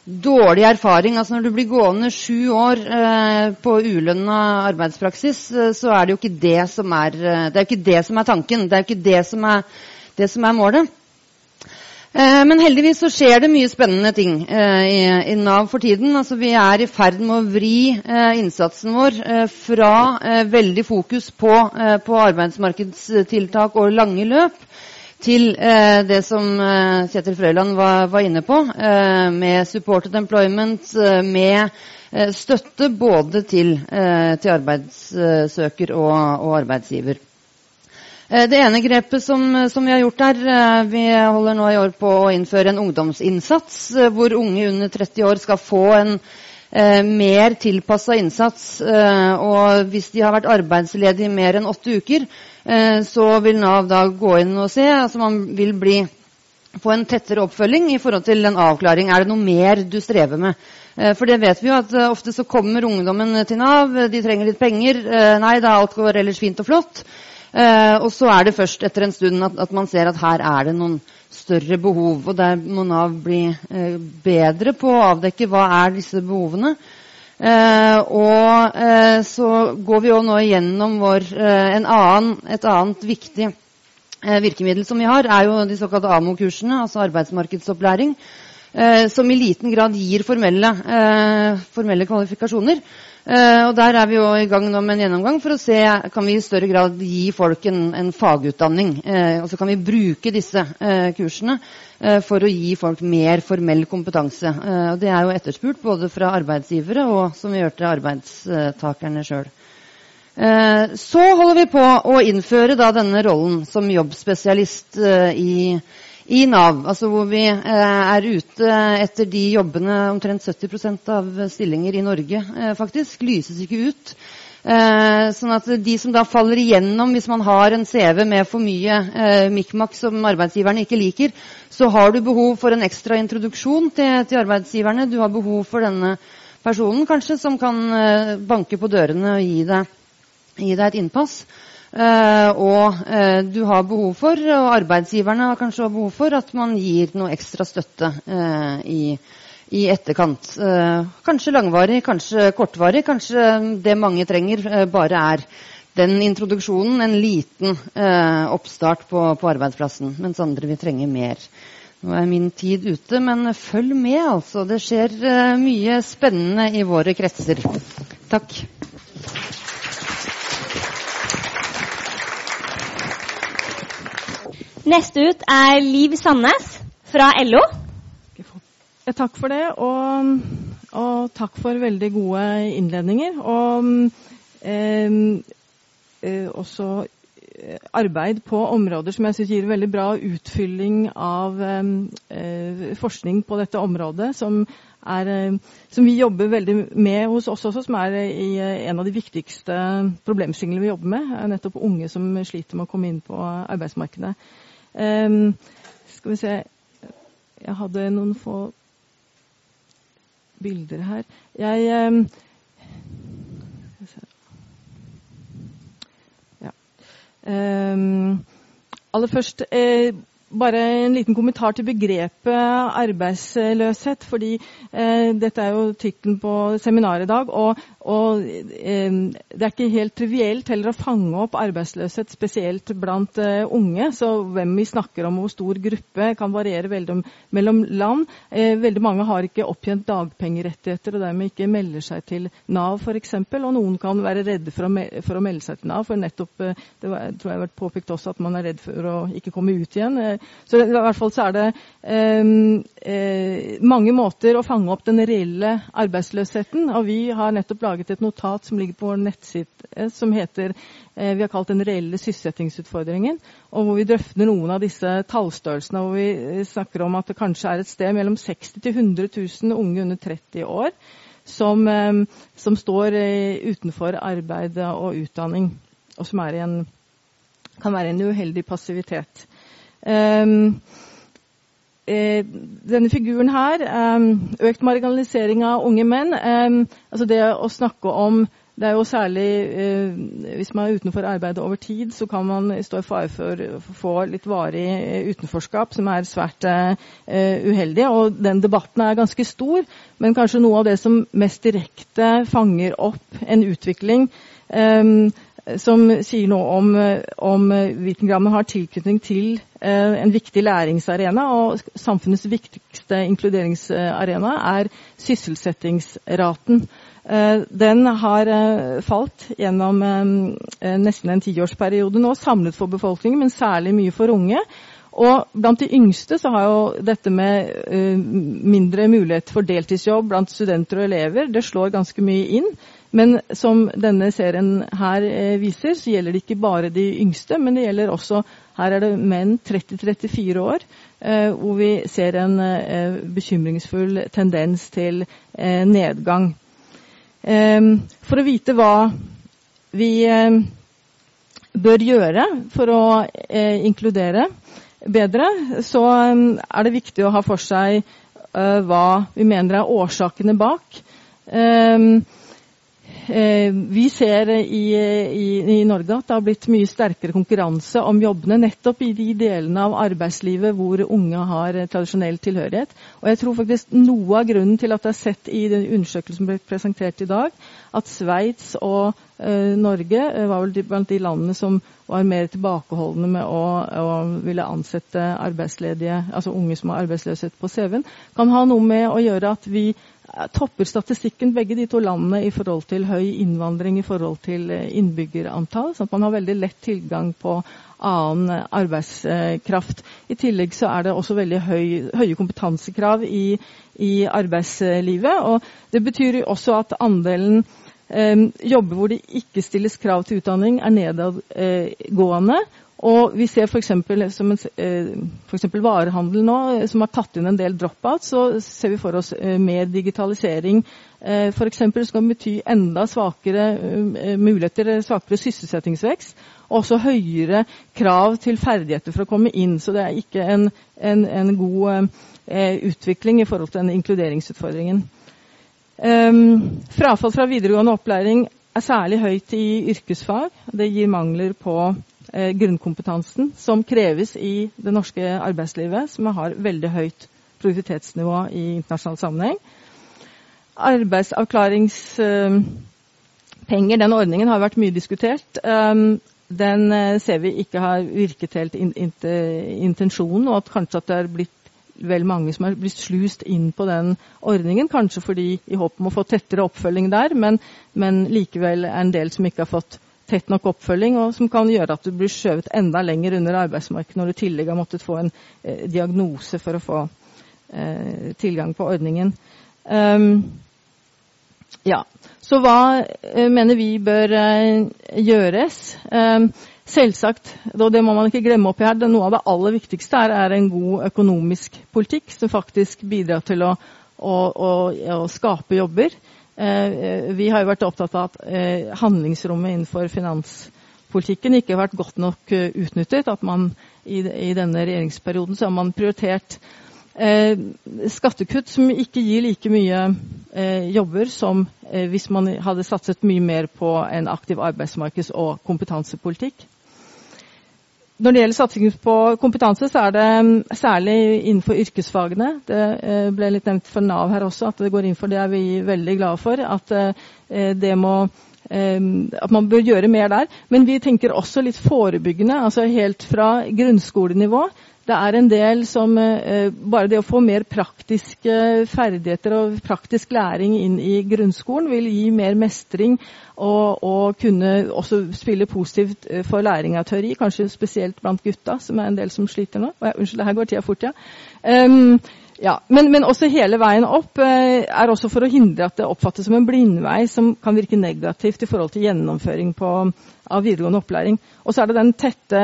dårlig erfaring. Altså Når du blir gående sju år eh, på ulønna arbeidspraksis, så er det jo ikke det som er, det er, ikke det som er tanken. Det er jo ikke det som er, det som er målet. Eh, men heldigvis så skjer det mye spennende ting eh, i, Nav for tiden. Altså Vi er i ferd med å vri eh, innsatsen vår fra veldig fokus på, på arbeidsmarkedstiltak og lange løp til eh, det som eh, Kjetil Frøyland var, var inne på, eh, med supported employment, med støtte både til, til arbeidssøker og, og arbeidsgiver. Det ene grepet som, som, vi har gjort her, Vi holder nå i år på å innføre en ungdomsinnsats hvor unge under 30 år skal få en eh, mer tilpassa innsats. Eh, og hvis de har vært arbeidsledige i mer enn åtte uker, Eh, så vil Nav da gå inn og se. altså Man vil bli, få en tettere oppfølging i forhold til en avklaring. Er det noe mer du strever med? Eh, for det vet vi jo at eh, ofte så kommer ungdommen til Nav, de trenger litt penger. Nei, da alt går ellers fint og flott. Og så er det først etter en stund at, at man ser at her er det noen større behov. Og der må Nav bli bedre på å avdekke hva er disse behovene. Eh, og eh, så går vi jo nå igjennom vår, eh, annen, et annet viktig eh, virkemiddel som vi har, er jo de såkalte AMO-kursene, altså arbeidsmarkedsopplæring, eh, som i liten grad gir formelle, eh, formelle kvalifikasjoner. Og Der er vi jo i gang nå med en gjennomgang for å se kan vi i større grad gi folk en, en fagutdanning. og så kan vi bruke disse kursene Eh, for å gi folk mer formell kompetanse. Eh, og det er jo etterspurt både fra arbeidsgivere og som vi hørte arbeidstakerne sjøl. Eh, så holder vi på å innføre da denne rollen som jobbspesialist i, i Nav. Altså hvor vi er ute etter de jobbene Omtrent 70% av stillinger i Norge faktisk lyses ikke ut. Eh, sånn at de som da faller igjennom hvis man har en CV med for mye eh, mikmak som arbeidsgiverne ikke liker, så har du behov for en ekstra introduksjon til, til arbeidsgiverne. Du har behov for denne personen kanskje som kan eh, banke på dørene og gi deg, gi deg et innpass. Uh, og uh, du har behov for, og arbeidsgiverne har kanskje behov for, at man gir noe ekstra støtte uh, i, i etterkant. Eh, kanskje langvarig, kanskje kortvarig. Kanskje det mange trenger, eh, bare er den introduksjonen, en liten eh, oppstart på, på, arbeidsplassen. Mens andre vil trenge mer. Nå er min tid ute, men følg med, altså. Det skjer mye spennende i våre kretser. Takk. Neste ut er Liv Sandnes fra LO. takk for det, og, og, takk for veldig gode innledninger. Og eh, eh, også arbeid på områder som jeg synes gir veldig bra utfylling av eh, forskning på dette området, som, er, eh, som, vi jobber veldig med hos oss også, som er i, en av de viktigste problemstillingene vi jobber med. er nettopp unge som sliter med å komme inn på arbeidsmarkedet. Eh, skal vi se Jeg hadde noen få bilder her. Jeg um. Um, aller først eh, bare en liten kommentar til begrepet arbeidsløshet. fordi eh, Dette er jo tittelen på seminaret i dag. Og, og eh, det er ikke helt trivielt heller å fange opp arbeidsløshet, spesielt blant eh, unge. Så hvem vi snakker om, hvor stor gruppe, kan variere veldig mellom land. Eh, veldig mange har ikke opptjent dagpengerettigheter og dermed ikke melder seg til Nav f.eks. Og noen kan være redde for å, for å, melde seg til Nav, for nettopp eh, det var, tror jeg har vært påpekt også at man er redd for å ikke komme ut igjen. Så i hvert fall så er det um, eh, mange måter å fange opp den reelle arbeidsløsheten. Og vi har nettopp laget et notat som ligger på vår nettside som heter eh, vi har kalt den reelle sysselsettingsutfordringen. Og hvor vi drøfter noen av disse tallstørrelsene. Hvor vi eh, snakker om at det kanskje er et sted mellom 60 til 100 000 unge under 30 år som, eh, som står eh, utenfor arbeid og utdanning. Og som en, kan være en uheldig passivitet. Um, denne figuren her, um, økt marginalisering av unge menn um, altså Det å snakke om det er jo særlig uh, Hvis man er utenfor arbeidet over tid, så kan man stå i fare for å få litt varig utenforskap, som er svært uh, uheldig. Og den debatten er ganske stor, men kanskje noe av det som mest direkte fanger opp en utvikling som sier noe om, om hvilken har tilknytning til eh, en viktig læringsarena. Og samfunnets viktigste inkluderingsarena er sysselsettingsraten. Eh, den har eh, falt gjennom nesten en tiårsperiode nå, samlet for befolkningen, men særlig mye for unge. Og blant de yngste så har jo dette med mindre mulighet for deltidsjobb blant studenter og elever, det slår ganske mye inn. Men som denne serien her eh, viser, så gjelder det ikke bare de yngste, men det gjelder også Her er det menn 30-34 år, eh, hvor vi ser en eh, bekymringsfull tendens til nedgang. For å vite hva vi bør gjøre for å inkludere bedre, så er det viktig å ha for seg hva vi mener er årsakene bak. Eh, vi ser i, i, i, Norge at det har blitt mye sterkere konkurranse om jobbene nettopp i de delene av arbeidslivet hvor unge har tradisjonell tilhørighet. Og jeg tror faktisk noe av grunnen til at det er sett i den undersøkelsen som ble presentert i dag, at Sveits og eh, Norge eh, var vel blant de landene som var mer tilbakeholdne med å, å ville ansette arbeidsledige, altså unge som har arbeidsløshet på CV-en, kan ha noe med å gjøre at vi topper statistikken begge de to landene i forhold til høy innvandring i forhold til eh, innbyggerantall. Så at man har veldig lett tilgang på annen arbeidskraft. I tillegg så er det også veldig høy, høye kompetansekrav i, i, arbeidslivet. Og det betyr også at andelen eh, jobber hvor det ikke stilles krav til utdanning, er nedadgående. Og vi ser f.eks. eh, varehandel nå, eh, som har tatt inn en del drop-out, så ser vi for oss eh, mer digitalisering. F.eks. som kan bety enda svakere muligheter, svakere sysselsettingsvekst. Og også høyere krav til ferdigheter for å komme inn. Så det er ikke en, en, en god utvikling i forhold til den inkluderingsutfordringen. Um, frafall fra videregående opplæring er særlig høyt i yrkesfag. Det gir mangler på eh, grunnkompetansen som kreves i det norske arbeidslivet, som har veldig høyt produktivitetsnivå i internasjonal sammenheng. Arbeidsavklaringspenger, eh, den ordningen har vært mye diskutert. Um, den eh, ser vi ikke har virket helt in, in, intensjonen, og at kanskje at det er blitt vel mange som har blitt slust inn på den ordningen. Kanskje fordi i håp om å få tettere oppfølging der, men, men likevel er en del som ikke har fått tett nok oppfølging, og som kan gjøre at du blir skjøvet enda lenger under arbeidsmarkedet når du i tillegg har måttet få en eh, diagnose for å få eh, tilgang på ordningen. Um, ja. Så hva eh, mener vi bør eh, gjøres? Um, selvsagt, og det må man ikke glemme oppi her, det, noe av det aller viktigste er, er en god økonomisk politikk som faktisk bidrar til å, å, å, å skape jobber. Eh, vi har jo vært opptatt av at eh, handlingsrommet innenfor finanspolitikken ikke har vært godt nok eh, utnyttet. At man i, denne regjeringsperioden så har man prioritert skattekutt som ikke gir like mye jobber som hvis man hadde satset mye mer på en aktiv arbeidsmarkeds- og kompetansepolitikk. Når det gjelder satsing på kompetanse, så er det mm, særlig innenfor yrkesfagene. Det eh, ble litt nevnt for Nav her også, at det går inn for det er vi veldig glade for. At eh, må eh, at man bør gjøre mer der. Men vi tenker også litt forebyggende, altså helt fra grunnskolenivå det er en del som eh, Bare det å få mer praktiske ferdigheter og praktisk læring inn i grunnskolen vil gi mer mestring og, og kunne også spille positivt eh, for læring av teori, kanskje spesielt blant gutta, som er en del som sliter nå. Unnskyld, her går tida fort, ja. Um, ja, men, men, også hele veien opp eh, er også for å hindre at det oppfattes som en blindvei som kan virke negativt i forhold til gjennomføring på, av videregående opplæring. Og så er det den tette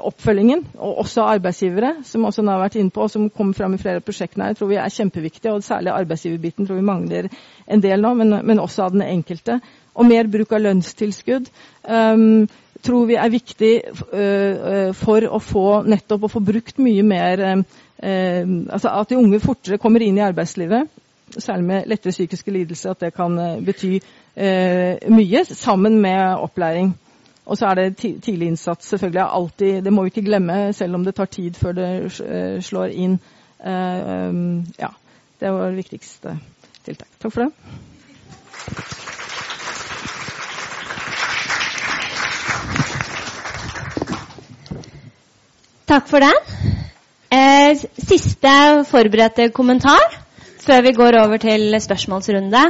oppfølgingen, og også arbeidsgivere, som også har vært inne på, og som kommer fram i flere av prosjektene her, tror vi er kjempeviktig. Og særlig arbeidsgiverbiten tror vi mangler en del nå, men, men også av den enkelte. Og mer bruk av lønnstilskudd. Um, tror vi er viktig uh, for å få nettopp å få brukt mye mer eh, altså at de unge fortere kommer inn i arbeidslivet, særlig med lettere psykiske lidelser, at det kan eh, bety eh, mye, sammen med opplæring. Og så er det tidlig innsats. selvfølgelig alltid, Det må vi ikke glemme, selv om det tar tid før det eh, slår inn. Eh, ja, Det var det viktigste tiltak. Takk for det. Takk for det. Eh, siste forberedte kommentar før vi går over til spørsmålsrunde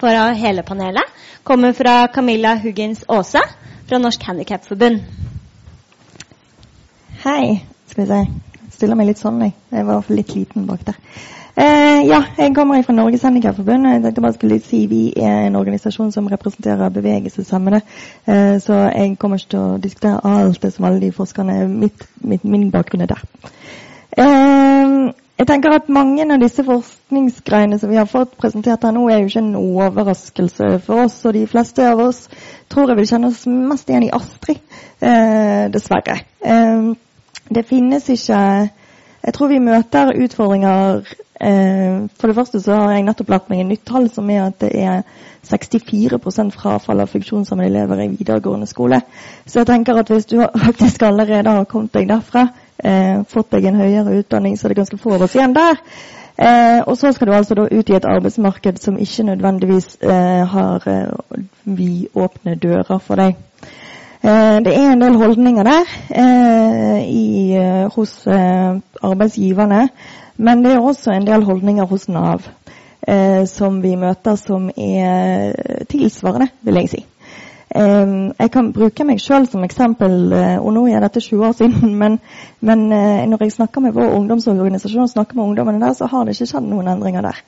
for hele panelet, kommer fra Camilla Huggins Aase fra Norsk Handikapforbund. Hei. Skal vi se. Stiller meg litt sånn, jeg. Jeg var litt liten bak der. Eh, ja, jeg kommer fra Norges Handikapforbund. Jeg tenkte bare skulle si Vi er en organisasjon som representerer bevegelseshemmede. Eh, så jeg kommer ikke til å diskutere alt det som alle de forskerne mitt, mitt, Min bakgrunn er der. Eh, jeg tenker at Mange av disse forskningsgreiene som vi har fått presentert her nå, er jo ikke en overraskelse for oss. Og de fleste av oss tror jeg vil kjenne oss mest igjen i Astrid, eh, dessverre. Eh, det finnes ikke Jeg tror vi møter utfordringer eh, For det første så har jeg nettopp lært meg en nytt tall, som er at det er 64 frafall av funksjonshemmede elever i videregående skole. Så jeg tenker at hvis du faktisk allerede har kommet deg derfra, eh, fått deg en høyere utdanning, så er det ganske få oss igjen der. Eh, og så skal du altså da ut i et arbeidsmarked som ikke nødvendigvis eh, har eh, vidåpne dører for deg. Eh, det er en del holdninger der eh, i, eh, hos arbeidsgiverne, men det er også en del holdninger hos Nav som vi møter som er tilsvarende, vil jeg si. Jeg kan bruke meg sjøl som eksempel, og nå er dette 20 år siden. Men, men når jeg snakker med vår ungdomsorganisasjon og snakker med ungdommene der, så har det ikke skjedd noen endringer der.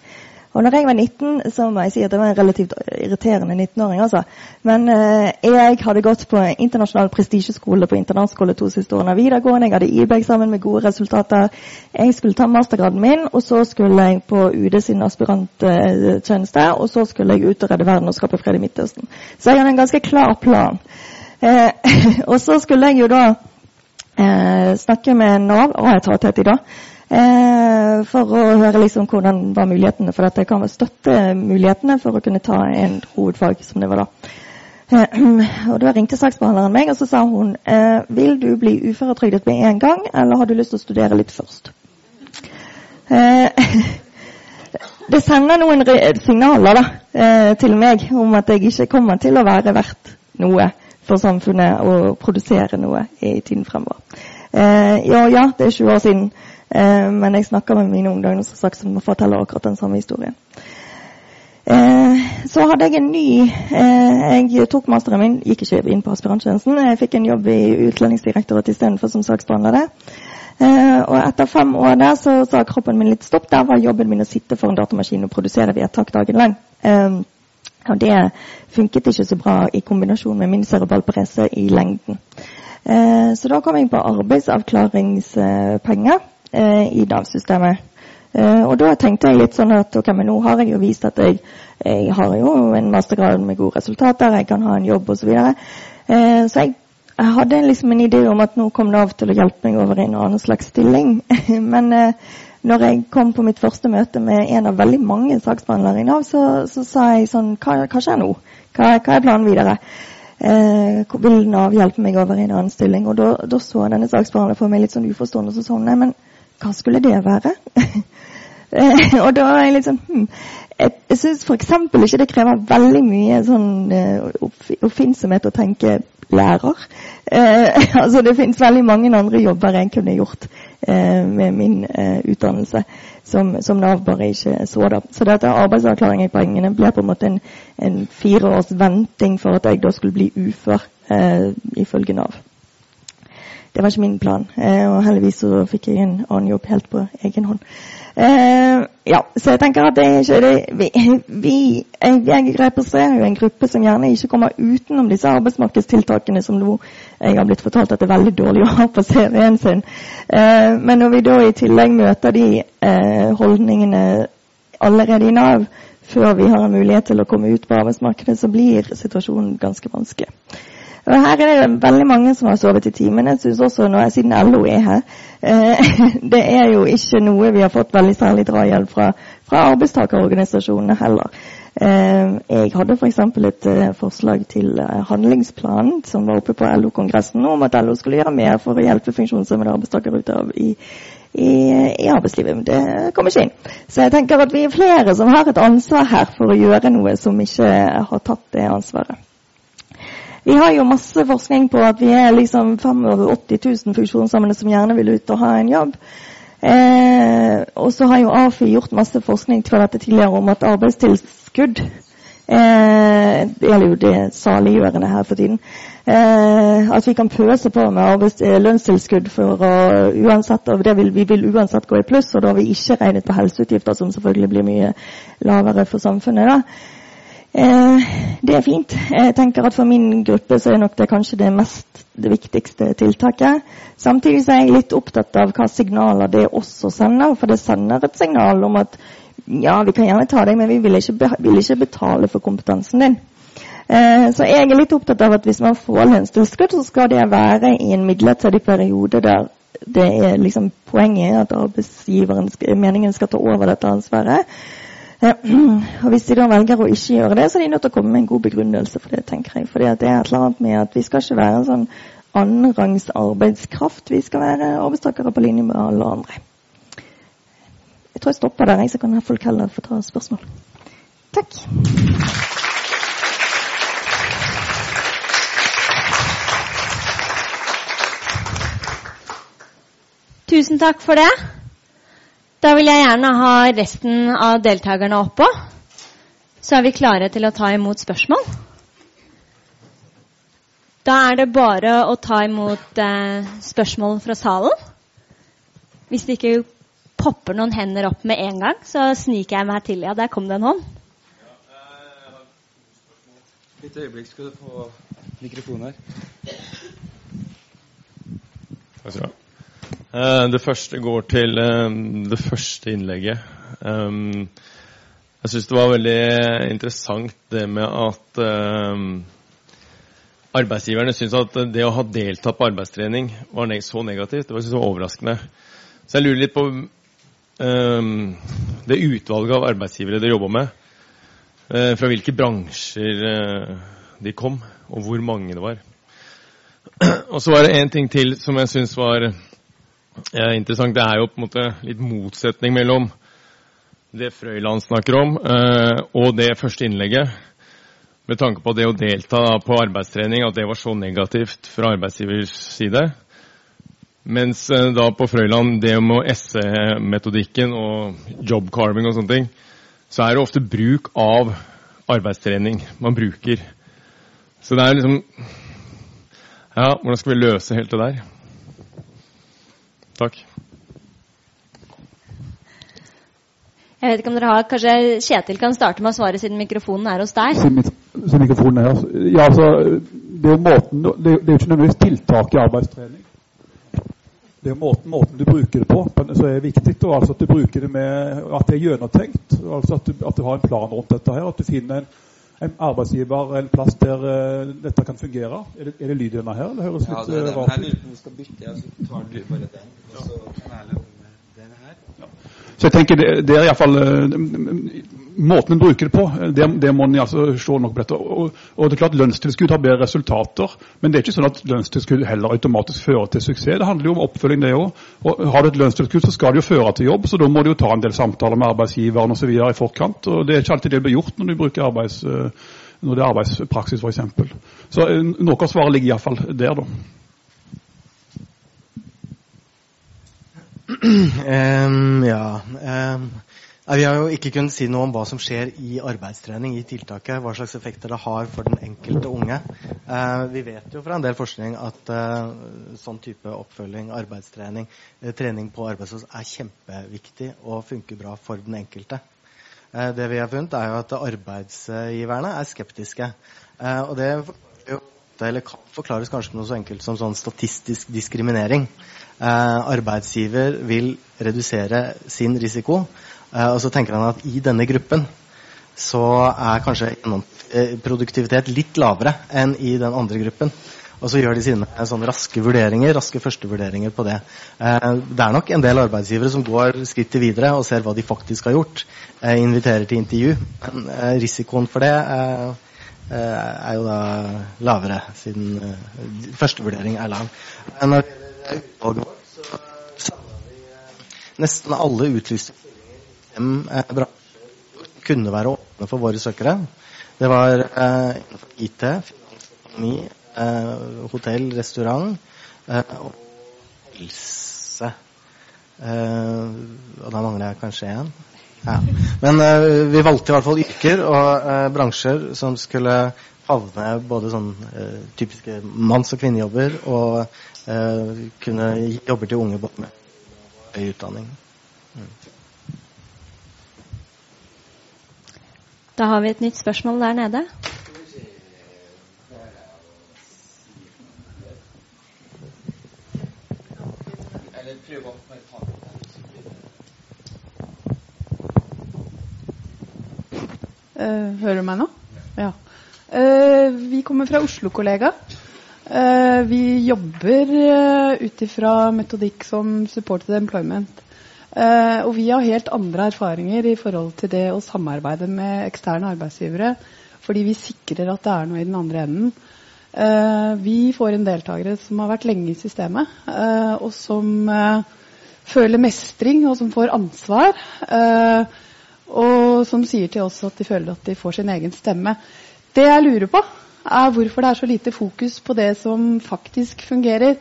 Og når jeg var 19, så må jeg si at det var en relativt irriterende 19-åring. altså. Men eh, jeg hadde gått på internasjonal prestisjeskole på internatskole to siste årene av videregående. Jeg hadde IB-eksamen med gode resultater. Jeg skulle ta mastergraden min, og så skulle jeg på UD sin aspiranttjeneste. Og så skulle jeg ut og redde verden og skape fred i Midtøsten. Så jeg hadde en ganske klar plan. Eh, og så skulle jeg jo da eh, snakke med Nav, og jeg tar tett i dag Eh, for å høre liksom hvordan var mulighetene for dette. Kan støtte mulighetene for å kunne ta en hovedfag som det var da. Eh, og Da ringte saksbehandleren meg og så sa hun eh, vil du bli uføretrygdet med en gang, eller har du lyst til å studere litt først. Eh, det sender noen signaler da, eh, til meg om at jeg ikke kommer til å være verdt noe for samfunnet og produsere noe i tiden fremover. Eh, ja, ja, det er 20 år siden. Eh, men jeg snakker med mine ungdommer som sagt som forteller akkurat den samme historien. Eh, så hadde jeg en ny eh, Jeg tok masteren min, gikk ikke inn på aspiranttjenesten. Jeg fikk en jobb i Utlendingsdirektoratet istedenfor som saksbehandler. Eh, og etter fem år der så sa kroppen min litt stopp. Der var jobben min å sitte foran datamaskinen og produsere vedtak dagen lang. Eh, og det funket ikke så bra i kombinasjon med min cerebralparese i lengden. Eh, så da kom jeg på arbeidsavklaringspenger i Nav-systemet. Eh, og da tenkte jeg litt sånn at ok, men nå har jeg jo vist at jeg, jeg har jo en mastergrad med gode resultater, jeg kan ha en jobb osv. Så, videre. eh, så jeg, jeg hadde liksom en idé om at nå kom Nav til å hjelpe meg over i en annen slags stilling. men eh, når jeg kom på mitt første møte med en av veldig mange saksbehandlere i Nav, så, så sa jeg sånn Hva, hva skjer nå? Hva, hva, er planen videre? Eh, vil Nav hjelpe meg over i en annen stilling? Og da, da så denne saksbehandleren for meg litt sånn uforstående. Så sånn, nei, men hva skulle det være? eh, og da er jeg litt sånn hm. Jeg, syns f.eks. ikke det krever veldig mye sånn uh, oppfinnsomhet å tenke lærer. Eh, altså Det finnes veldig mange andre jobber jeg kunne gjort eh, med min eh, utdannelse som, som, Nav bare ikke så. da. Så dette arbeidsavklaring i poengene ble på en måte en, en fire års venting for at jeg da skulle bli ufør, eh, ifølge Nav. Det var ikke min plan, eh, og heldigvis så fikk jeg en annen jobb helt på egen hånd. Uh, ja, så jeg tenker at det er ikke det vi, vi, jeg, representerer jo en gruppe som gjerne ikke kommer utenom disse arbeidsmarkedstiltakene som nå jeg har blitt fortalt at det er veldig dårlig å ha på CV-en sin. Uh, men når vi da i tillegg møter de holdningene allerede i Nav, før vi har en mulighet til å komme ut på arbeidsmarkedet, så blir situasjonen ganske vanskelig. Og Her er det veldig mange som har sovet i timen. Jeg synes også, når jeg, siden LO er her eh, Det er jo ikke noe vi har fått veldig særlig drahjelp fra, fra arbeidstakerorganisasjonene heller. Eh, jeg hadde f.eks. For et eh, forslag til handlingsplanen som var oppe på LO-kongressen om at LO skulle gjøre mer for å hjelpe funksjonshemmede arbeidstakere ut av i, i, i, arbeidslivet. Men det kom ikke inn. Så jeg tenker at vi er flere som har et ansvar her for å gjøre noe som ikke har tatt det ansvaret. Vi har jo masse forskning på at vi er liksom 85 000 funksjonshemmede som gjerne vil ut og ha en jobb. Eh, og så har jo AFI gjort masse forskning til dette tidligere om at arbeidstilskudd eh, Det gjelder jo det saliggjørende her for tiden. Eh, at vi kan pøse på med arbeids, lønnstilskudd for å uansett, og vil, vi vil uansett gå i pluss. Og da har vi ikke regnet på helseutgifter, som selvfølgelig blir mye lavere for samfunnet. da. Eh, det er fint. Jeg tenker at For min gruppe så er nok det kanskje det mest det viktigste tiltaket. Samtidig så er jeg litt opptatt av hva signaler det også sender. For det sender et signal om at ja, vi kan gjerne ta deg, men vi vil ikke, vil ikke betale for kompetansen din. Eh, så jeg er litt opptatt av at hvis man får lønnstilskudd, så skal det være i en midlertidig periode der det er liksom poenget at arbeidsgiveren meningen skal ta over dette ansvaret. Og Hvis de da velger å ikke gjøre det, så er de nødt til å komme med en god begrunnelse for det. tenker jeg. Fordi det er et eller annet med at vi skal ikke være en sånn annenrangs arbeidskraft. Vi skal være arbeidstakere på linje med alle andre. Jeg tror jeg stopper der, så kan folk heller få ta spørsmål. Takk. Tusen takk for det. Da vil jeg gjerne ha resten av deltakerne oppå. Så er vi klare til å ta imot spørsmål. Da er det bare å ta imot eh, spørsmål fra salen. Hvis det ikke popper noen hender opp med en gang, så sniker jeg meg til. Ja, der kom det en hånd. Litt øyeblikk skal du få mikrofon her. Takk skal du ha. Eh, det første går til eh, det første innlegget. Um, jeg syns det var veldig interessant det med at arbeidsgiverne syntes at det å ha deltatt på arbeidstrening var så negativt. Det var så overraskende. Så jeg lurer litt på det utvalget av arbeidsgivere dere jobba med. Fra hvilke bransjer de kom, og hvor mange det var. og så var det én ting til som jeg syns var eh, interessant. Det er jo på en måte litt motsetning mellom det Frøyland snakker om, eh, og det første innlegget. Med tanke på det å delta på arbeidstrening, at det var så negativt fra arbeidsgivers side. Mens eh, da på Frøyland, det med SE-metodikken og job carving og sånne ting, så er det ofte bruk av arbeidstrening man bruker. Så det er liksom Ja, hvordan skal vi løse helt det der? Takk. Jeg vet ikke om dere har, Kanskje Kjetil kan starte med å svare, siden mikrofonen er hos deg? Siden mikrofonen er hos, ja, altså, Det er det er jo ikke nødvendigvis tiltak i arbeidstrening. Det er måten, måten du bruker det på som er viktig. og altså At du bruker det med, at det er gjennomtenkt. altså At at du har en plan rundt dette. her, At du finner en en arbeidsgiver en plass der uh, dette kan fungere. Er det, er det lyd i denne her? Det høres ja, litt det er det. rart ut. Her lurer på om vi skal bytte. Ja, så tar du bare den. Og så kan jeg lage den her. Ja. Så jeg tenker det, det er iallfall Måten en bruker det på, det, det må en altså se nok på dette. Og, og, det er klart Lønnstilskudd har bedre resultater, men det er ikke sånn at lønnstilskudd heller automatisk fører til suksess. Det handler jo om oppfølging, det òg. Har du et lønnstilskudd, så skal det jo føre til jobb, så da må du jo ta en del samtaler med arbeidsgiveren osv. i forkant. og Det er ikke alltid det blir gjort når du bruker arbeids, når det er arbeidspraksis, f.eks. Så, så noe av svaret ligger iallfall der, da. Um, ja um, Vi har jo ikke kunnet si noe om hva som skjer i arbeidstrening i tiltaket. Hva slags effekter det har for den enkelte unge. Uh, vi vet jo fra en del forskning at uh, sånn type oppfølging, arbeidstrening, uh, trening på arbeidsplass er kjempeviktig og funker bra for den enkelte. det vi har funnet, er jo at arbeidsgiverne er skeptiske. og det eller forklares kanskje med noe så enkelt som sånn statistisk diskriminering. Eh, arbeidsgiver vil redusere sin risiko, eh, og så tenker han at i denne gruppen så er kanskje eh, produktivitet litt lavere enn i den andre gruppen. Og så gjør de sine sånne raske vurderinger, raske førstevurderinger på det. Eh, det er nok en del arbeidsgivere som går skrittet videre og ser hva de faktisk har gjort. Eh, inviterer til intervju. Men eh, risikoen for det er jo da lavere, siden førstevurdering er lav. Når det gjelder utvalget vårt, så samler vi nesten alle utlyste fem bransjer kunne være åpne for våre søkere. Det var eh, IT, økonomi, Eh, hotell, restaurant eh, og helse. Eh, og da mangler jeg kanskje én. Ja. Men vi valgte i hvert fall yrker og bransjer som skulle favne både sånn typiske manns- og kvinnejobber og kunne jobber til unge både med høy utdanning. Da har vi et nytt spørsmål der nede. Uh, hører du meg nå? Ja. Uh, vi kommer fra Oslo-kollega. Uh, vi jobber ut ifra metodikk som supported employment. Og vi har helt andre erfaringer i forhold til det å samarbeide med eksterne arbeidsgivere. Fordi vi sikrer at det er noe i den andre enden. vi får inn deltakere som har vært lenge i systemet, og som føler mestring, og som får ansvar. Uh, og som sier til oss at de føler at de får sin egen stemme. Det jeg lurer på, er hvorfor det er så lite fokus på det som faktisk fungerer.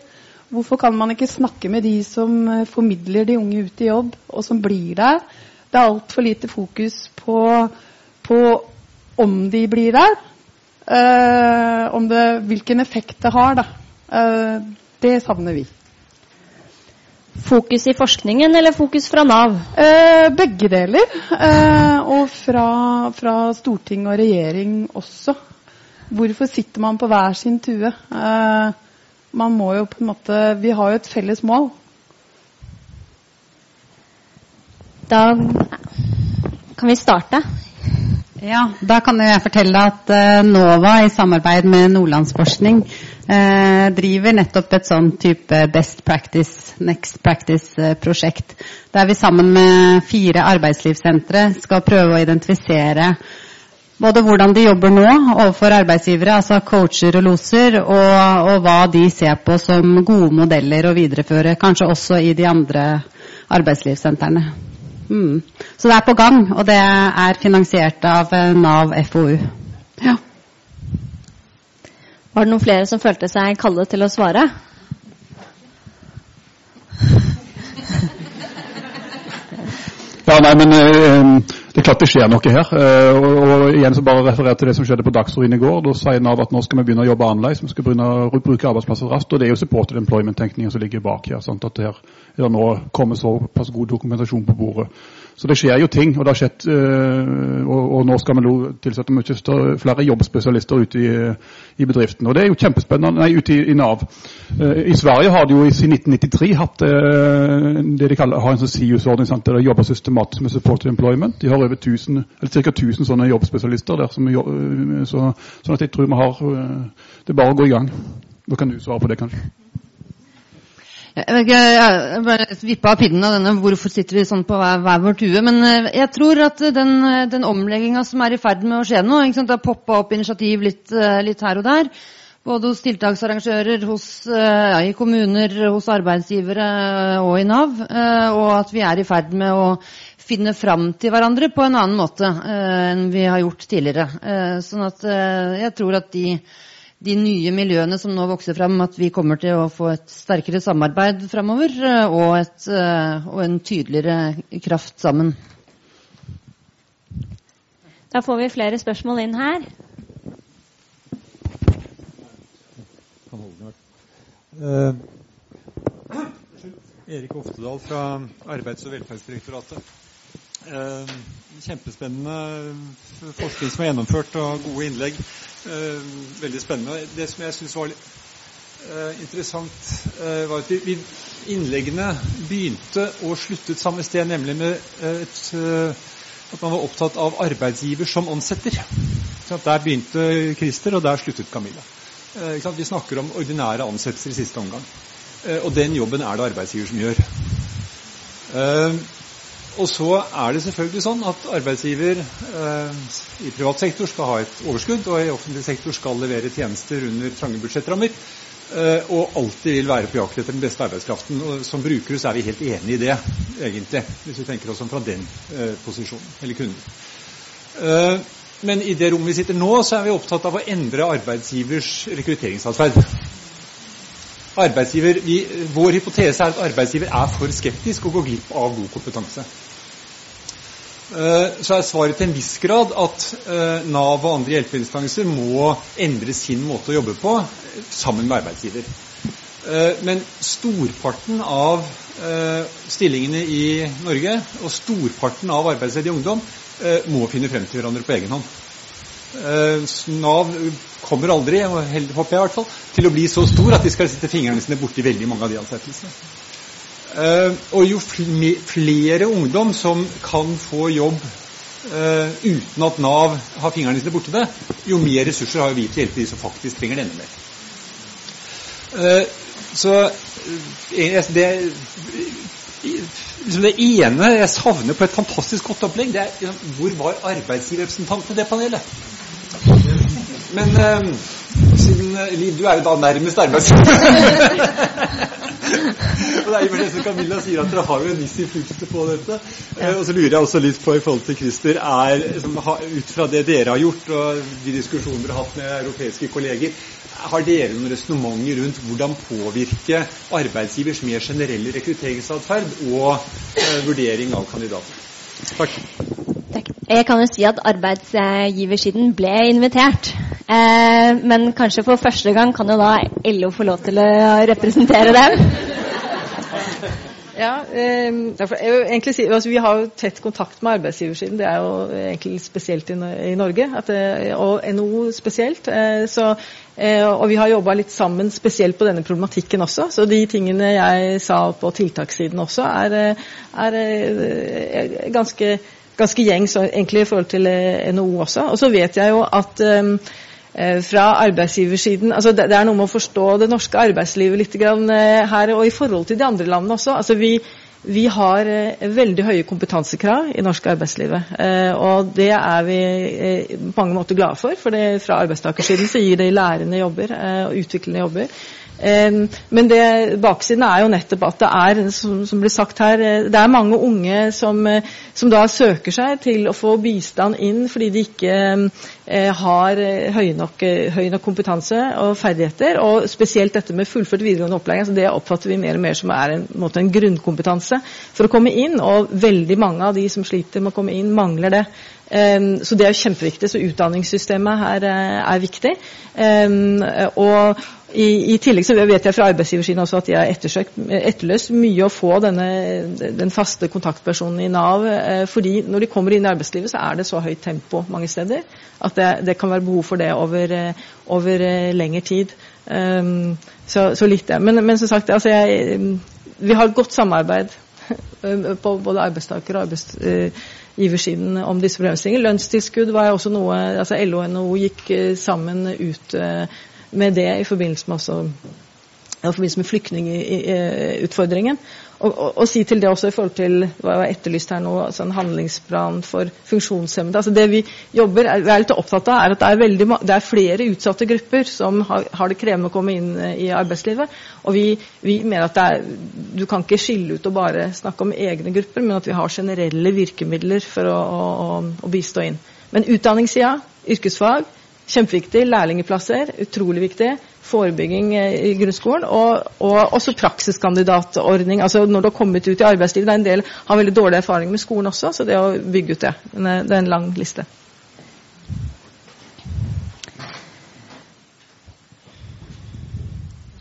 Hvorfor kan man ikke snakke med de som eh, formidler de unge ut i jobb, og som blir der? Det er altfor lite fokus på, på, om de blir der. Om det, hvilken effekt det har. Uh, det savner vi. Fokus i forskningen eller fokus fra Nav? Eh, begge deler. Eh, og fra, fra, storting og regjering også. Hvorfor sitter man på hver sin tue? Eh, man må jo på en måte Vi har jo et felles mål. Da kan vi starte. Ja, Da kan jeg fortelle at uh, NOVA i samarbeid med Nordlandsforskning eh, driver nettopp et sånn type Best Practice, Next Practice-prosjekt. Uh, der vi sammen med fire arbeidslivssentre skal prøve å identifisere både hvordan de jobber nå overfor arbeidsgivere, altså coacher og loser, og, og hva de ser på som gode modeller å videreføre, kanskje også i de andre arbeidslivssentrene. Mm. Så det er på gang, og det er finansiert av eh, Nav FoU. Ja. Var det noen flere som følte seg kallet til å svare? Ja, nei, men eh, Det er klart det skjer noe her. Eh, og, og, igjen så bare referere til det som skjedde på Dagsrevyen i går. Da sier Nav at nå skal vi begynne å jobbe annerledes. Vi skal begynne å bruke arbeidsplasser raskt. Og det er jo supported employment-tenkningen som ligger bak her. Sant? At her er det nå kommet såpass god dokumentasjon på bordet. Så det skjer jo ting. Og det har skjedd, øh, og, og nå skal vi nå tilsette mye større, flere jobbspesialister ute i, i bedriften. Og det er jo kjempespennende. Nei, ute i, i Nav. Eh, I Sverige har de jo siden 1993 hatt eh, det de kaller, har en sånn SIUS-ordning der de jobber systematisk med support to employment. De har over 1000, eller ca. 1000 sånne jobbspesialister der. Som, så, sånn at jeg tror vi har Det er bare å gå i gang. Da kan du svare på det, kanskje. Jeg ikke, jeg bare vippa av pinnen av denne 'hvorfor sitter vi sånn på hver, hver vår tue'? Men eh, jeg tror at den, den omlegginga som er i ferd med å skje nå Det har poppa opp initiativ litt, eh, litt, her og der. Både hos tiltaksarrangører, hos, eh, ja, i kommuner, hos arbeidsgivere og i Nav. Og at vi er i ferd med å finne fram til hverandre på en annen måte enn vi har gjort tidligere. Sånn at jeg tror at de de nye miljøene som nå vokser fram, at vi kommer til å få et sterkere samarbeid framover eh, og, et, eh, og en tydeligere kraft sammen. Da får vi flere spørsmål inn her. Uh, Erik Oftedal fra Arbeids- og velferdsdirektoratet. Uh, kjempespennende forskning som er gjennomført, og gode innlegg. Eh, veldig spennende. Det som jeg syns var eh, interessant, eh, var at vi, innleggene begynte og sluttet samme sted, nemlig med et, at man var opptatt av arbeidsgiver som ansetter. Der begynte Christer, og der sluttet Camilla. Vi snakker om ordinære ansettelser i siste omgang. Og den jobben er det arbeidsgiver som gjør. Og så er det selvfølgelig sånn at arbeidsgiver eh, i privat sektor skal ha et overskudd, og i offentlig sektor skal levere tjenester under trange budsjettrammer. Eh, og alltid vil være på jakt etter den beste arbeidskraften. Og som brukere så er vi helt enig i det, egentlig, hvis vi tenker oss om fra den eh, posisjonen, eller kunden. Eh, men i det rommet vi sitter nå, så er vi opptatt av å endre arbeidsgivers rekrutteringsatferd. Arbeidsgiver, vi, vår hypotese er at arbeidsgiver er for skeptisk og går glipp av god kompetanse. Eh, så er svaret til en viss grad at eh, Nav og andre hjelpeinstanser må endre sin måte å jobbe på eh, sammen med arbeidsgiver. Men storparten av stillingene i Norge og storparten av arbeidsledig ungdom må finne frem til hverandre på egen hånd. Nav kommer aldri, håper jeg i hvert fall, til å bli så stor at de skal sitte fingrene sine borti veldig mange av de ansettelsene. Uh, og jo flere ungdom som kan få jobb uh, uten at Nav har fingrene sine borti det, jo mer ressurser har vi til å hjelpe de som faktisk trenger det enda mer. Så det, liksom det ene jeg savner på et fantastisk godt opplegg, det er liksom, hvor var arbeidsgiverrepresentanten i det panelet? Men siden Liv, du er jo da nærmest arbeidsgiver og det er jo det som Camilla sier, at dere har jo en viss innflytelse på dette. Ja. Og så lurer jeg også litt på i forhold til Christer, er, som, ut fra det dere har gjort, og de diskusjonene dere har hatt med europeiske kolleger, har dere noen resonnementer rundt hvordan påvirke arbeidsgivers mer generelle rekrutteringsatferd og eh, vurdering av kandidater? Takk. Jeg kan jo si at arbeidsgiversiden ble invitert. Eh, men kanskje for første gang kan jo da LO få lov til å representere dem. Ja, eh, egentlig, altså, Vi har jo tett kontakt med arbeidsgiversiden. Det er jo egentlig spesielt i, i Norge. at, og NHO spesielt. Eh, så, eh, og vi har jobba litt sammen spesielt på denne problematikken også. Så de tingene jeg sa på tiltakssiden også, er, er, er ganske, ganske gjengs egentlig i forhold til NHO også. Og så vet jeg jo at um, Eh, fra arbeidsgiversiden altså det, er noe med å forstå det norske arbeidslivet litt eh, her, og i forhold til de andre landene også. Altså vi, vi har eh, veldig høye kompetansekrav i norsk arbeidslivet. og det er vi på mange måter glade for. For det, fra arbeidstakersiden så gir det lærende jobber og utviklende jobber. Men det, baksiden er jo nettopp at det er, som, som blir sagt her, eh, det er mange unge som, eh, som, da søker seg til å få bistand inn fordi de ikke eh, har høy nok, høy nok, kompetanse og ferdigheter. Og spesielt dette med fullført videregående opplæring. Altså det oppfatter vi mer og mer som er en, en, en grunnkompetanse for å komme inn. Og veldig mange av de som sliter med å komme inn, mangler det. Um, så det er kjempeviktig. Så utdanningssystemet her er, er viktig. Um, og, I, I, tillegg så vet jeg fra arbeidsgiversiden også at de har etterløst mye å få denne, den faste kontaktpersonen i Nav. Eh, fordi når de kommer inn i arbeidslivet, så er det så høyt tempo mange steder at det, det kan være behov for det over, eh, over uh, lengre tid. Um, så, så, litt det. Men, men som sagt, altså jeg, vi har et godt samarbeid på både arbeidstaker- og arbeidsgiversiden om disse problemstillingene. Lønnstilskudd var også noe altså LO og NHO gikk sammen ut med det i forbindelse med, også, i forbindelse med flyktningutfordringen. Og, og, og, si til det også i forhold til hva jeg har etterlyst her nå, altså en handlingsplan for funksjonshemmede. Altså det Vi jobber, er, er litt opptatt av er at det er, veldig, det er flere utsatte grupper som har, har, det krevende å komme inn eh, i arbeidslivet. Og vi, vi mener at er, du kan ikke skille ut og bare snakke om egne grupper, men at vi har generelle virkemidler for å, å, å bistå inn. Men utdanningssida, yrkesfag, Kjempeviktig. Lærlingplasser, utrolig viktig. Forebygging eh, i grunnskolen. Og, og også praksiskandidatordning. altså Når du har kommet ut i arbeidslivet. det er En del har veldig dårlig erfaring med skolen også, så det å bygge ut det. Det er en lang liste.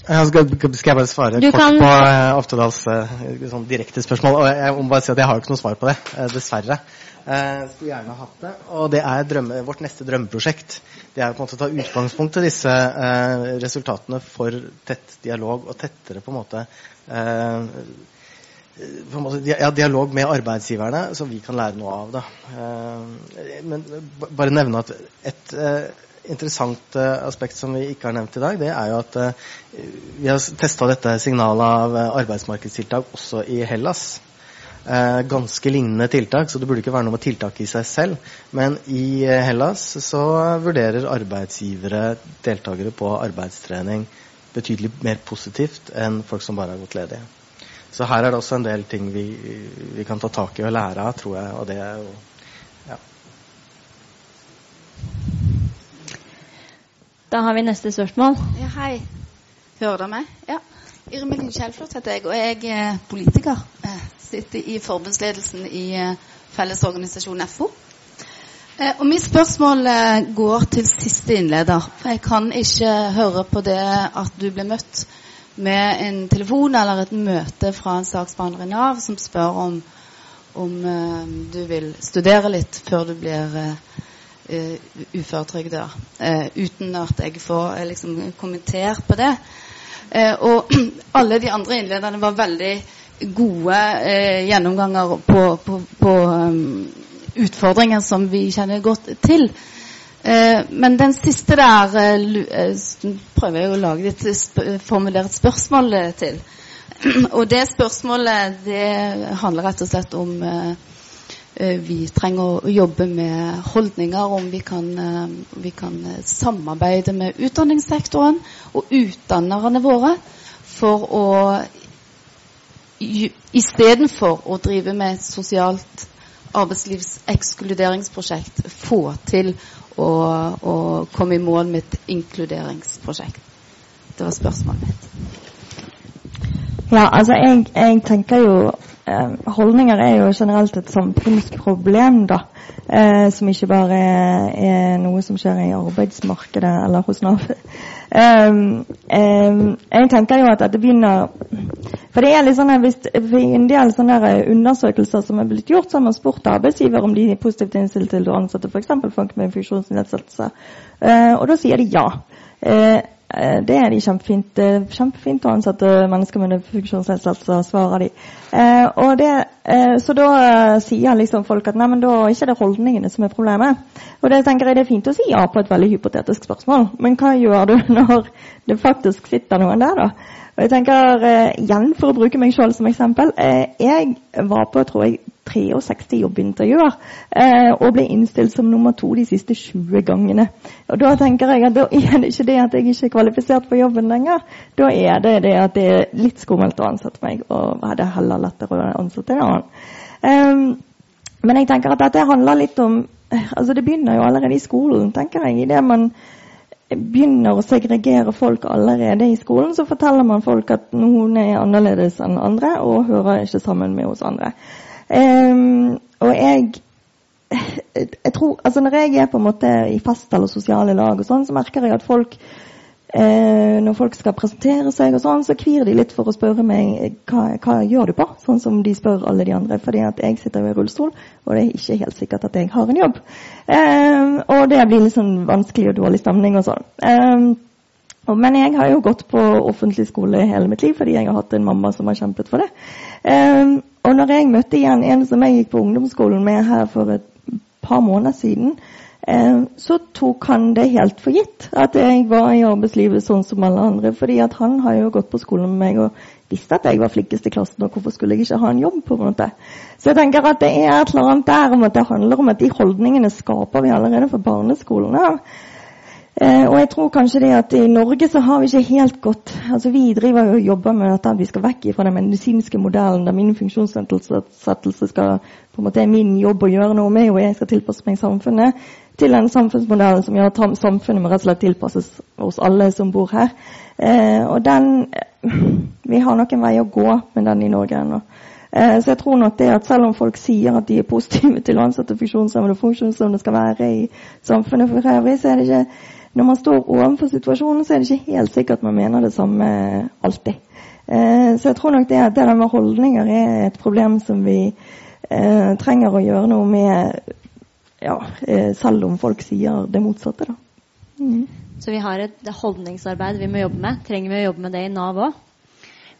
Skal, skal, jeg bare svare du kort kan... på uh, Oftedals uh, sånn direkte spørsmål? Og jeg må bare si at jeg har jo ikke noe svar på det, uh, dessverre. Uh, skulle gjerne hatt det. Og det er drømme, vårt neste drømmeprosjekt. Det er på en måte å ta utgangspunkt i disse resultatene for tett dialog og tettere på en måte, på en måte ja, dialog med arbeidsgiverne, så vi kan lære noe av det. men bare nevne at et interessant uh, aspekt som vi ikke har nevnt i dag, det er jo at uh, vi har testa dette signalet av arbeidsmarkedstiltak også i Hellas. Ganske lignende tiltak, så det burde ikke være noe med tiltak i seg selv. Men i Hellas så vurderer arbeidsgivere deltakere på arbeidstrening betydelig mer positivt enn folk som bare har gått ledige. Så her er det også en del ting vi, vi kan ta tak i og lære av, tror jeg. og det er jo Da har vi neste spørsmål. Ja, hei. Hører dere meg? Ja. Irmelin Kjellflot heter jeg, og jeg er politiker. Sitter i forbundsledelsen i eh, Fellesorganisasjonen FO. Eh, og mitt spørsmål eh, går til siste innleder. For jeg kan ikke høre på det at du ble møtt med en telefon eller et møte fra en saksbehandler i Nav som spør om, om du vil studere litt før du blir uh, uføretrygda, uh, uten at jeg får uh, liksom, kommentert på det. og alle de andre innlederne var veldig gode gjennomganger på, på, på um, utfordringer som vi kjenner godt til. men den siste der prøver jeg å lage et, formulere et spørsmål til. og det spørsmålet det handler rett og slett om Eh, vi trenger å jobbe med holdninger, om vi kan, eh, vi kan eh, samarbeide med utdanningssektoren og utdannerne våre for å istedenfor å drive med et sosialt arbeidslivsekskluderingsprosjekt, få til å, å, komme i mål med et inkluderingsprosjekt. Det var spørsmålet mitt. Ja, altså jeg, jeg tenker jo Eh, holdninger er jo generelt et samfunnsproblem, da. Eh, som ikke bare er, er, noe som skjer i arbeidsmarkedet eller hos Nav. Um, um, jeg tenker jo at dette begynner For det er litt sånn for en del sånne undersøkelser som er blitt gjort, så har man spurt arbeidsgiver om de er positivt innstilt til å ansette f.eks. folk med funksjonsnedsettelse. Uh, og da sier de ja. Uh, Eh, det er de kjempefint, kjempefint å ansette mennesker med funksjonsnedsettelse, svarer de. Eh, det, eh, så da eh, sier liksom folk at nei, men da er det holdningene som er problemet. Og det tenker jeg det er fint å si ja på et veldig hypotetisk spørsmål, men hva gjør du når det faktisk sitter noen der, da? Og jeg tenker, eh, igjen For å bruke meg selv som eksempel. Eh, jeg var på tror jeg, 63 jobbintervjuer eh, og ble innstilt som nummer to de siste 20 gangene. Og Da tenker jeg at da er det ikke det at jeg ikke er kvalifisert for jobben lenger. Da er det det at det er litt skummelt å ansette meg, og hadde heller lettere å ansette en annen. Um, men jeg tenker at dette handler litt om altså Det begynner jo allerede i skolen, tenker jeg. i det man begynner å segregere folk allerede i skolen, så forteller man folk at noen er annerledes enn andre og hører ikke sammen med oss andre. Um, og jeg, jeg tror, altså Når jeg er på en måte i fest eller sosiale lag, og sånn, så merker jeg at folk eh, når folk skal presentere seg, og sånn, så kvir de litt for å spørre meg hva, hva gjør du på, sånn som de spør alle de andre. Fordi at jeg sitter i rullestol, og det er ikke helt sikkert at jeg har en jobb. Eh, og det blir litt sånn vanskelig og dårlig stemning og sånn. Eh, men jeg har jo gått på offentlig skole hele mitt liv fordi jeg har hatt en mamma som har kjempet for det. Um, og når jeg møtte igjen en som jeg gikk på ungdomsskolen med her for et par måneder siden, eh, så tok han det helt for gitt at jeg var i arbeidslivet sånn som alle andre. fordi at han har jo gått på skolen med meg og visste at jeg var flinkest i klassen, og hvorfor skulle jeg ikke ha en jobb? på en måte. Så jeg tenker at det er et eller annet der om at det handler om at de holdningene skaper vi allerede fra barneskolen av. Eh, og jeg tror kanskje det at i Norge så har vi ikke helt godt altså Vi driver og jobber med at vi skal vekk fra den medisinske modellen der min funksjonsnedsettelse skal på en måte er min jobb å gjøre noe med, og jeg skal tilpasse meg samfunnet, til den samfunnsmodellen som gjør at samfunnet må rett og slett tilpasses oss alle som bor her. Eh, og den Vi har nok en vei å gå med den i Norge ennå. Eh, så jeg tror nok det at selv om folk sier at de er positive til å ansette funksjonshemmede og funksjonshemmede skal være i samfunnet for øvrig, så er det ikke når man står overfor situasjonen, så er det ikke helt sikkert man mener det samme alltid. Eh, så jeg tror nok det at det der med holdninger er et problem som vi eh, trenger å gjøre noe med, ja, eh, selv om folk sier det motsatte. da. Mm. Så vi har et holdningsarbeid vi må jobbe med. Trenger vi å jobbe med det i Nav òg?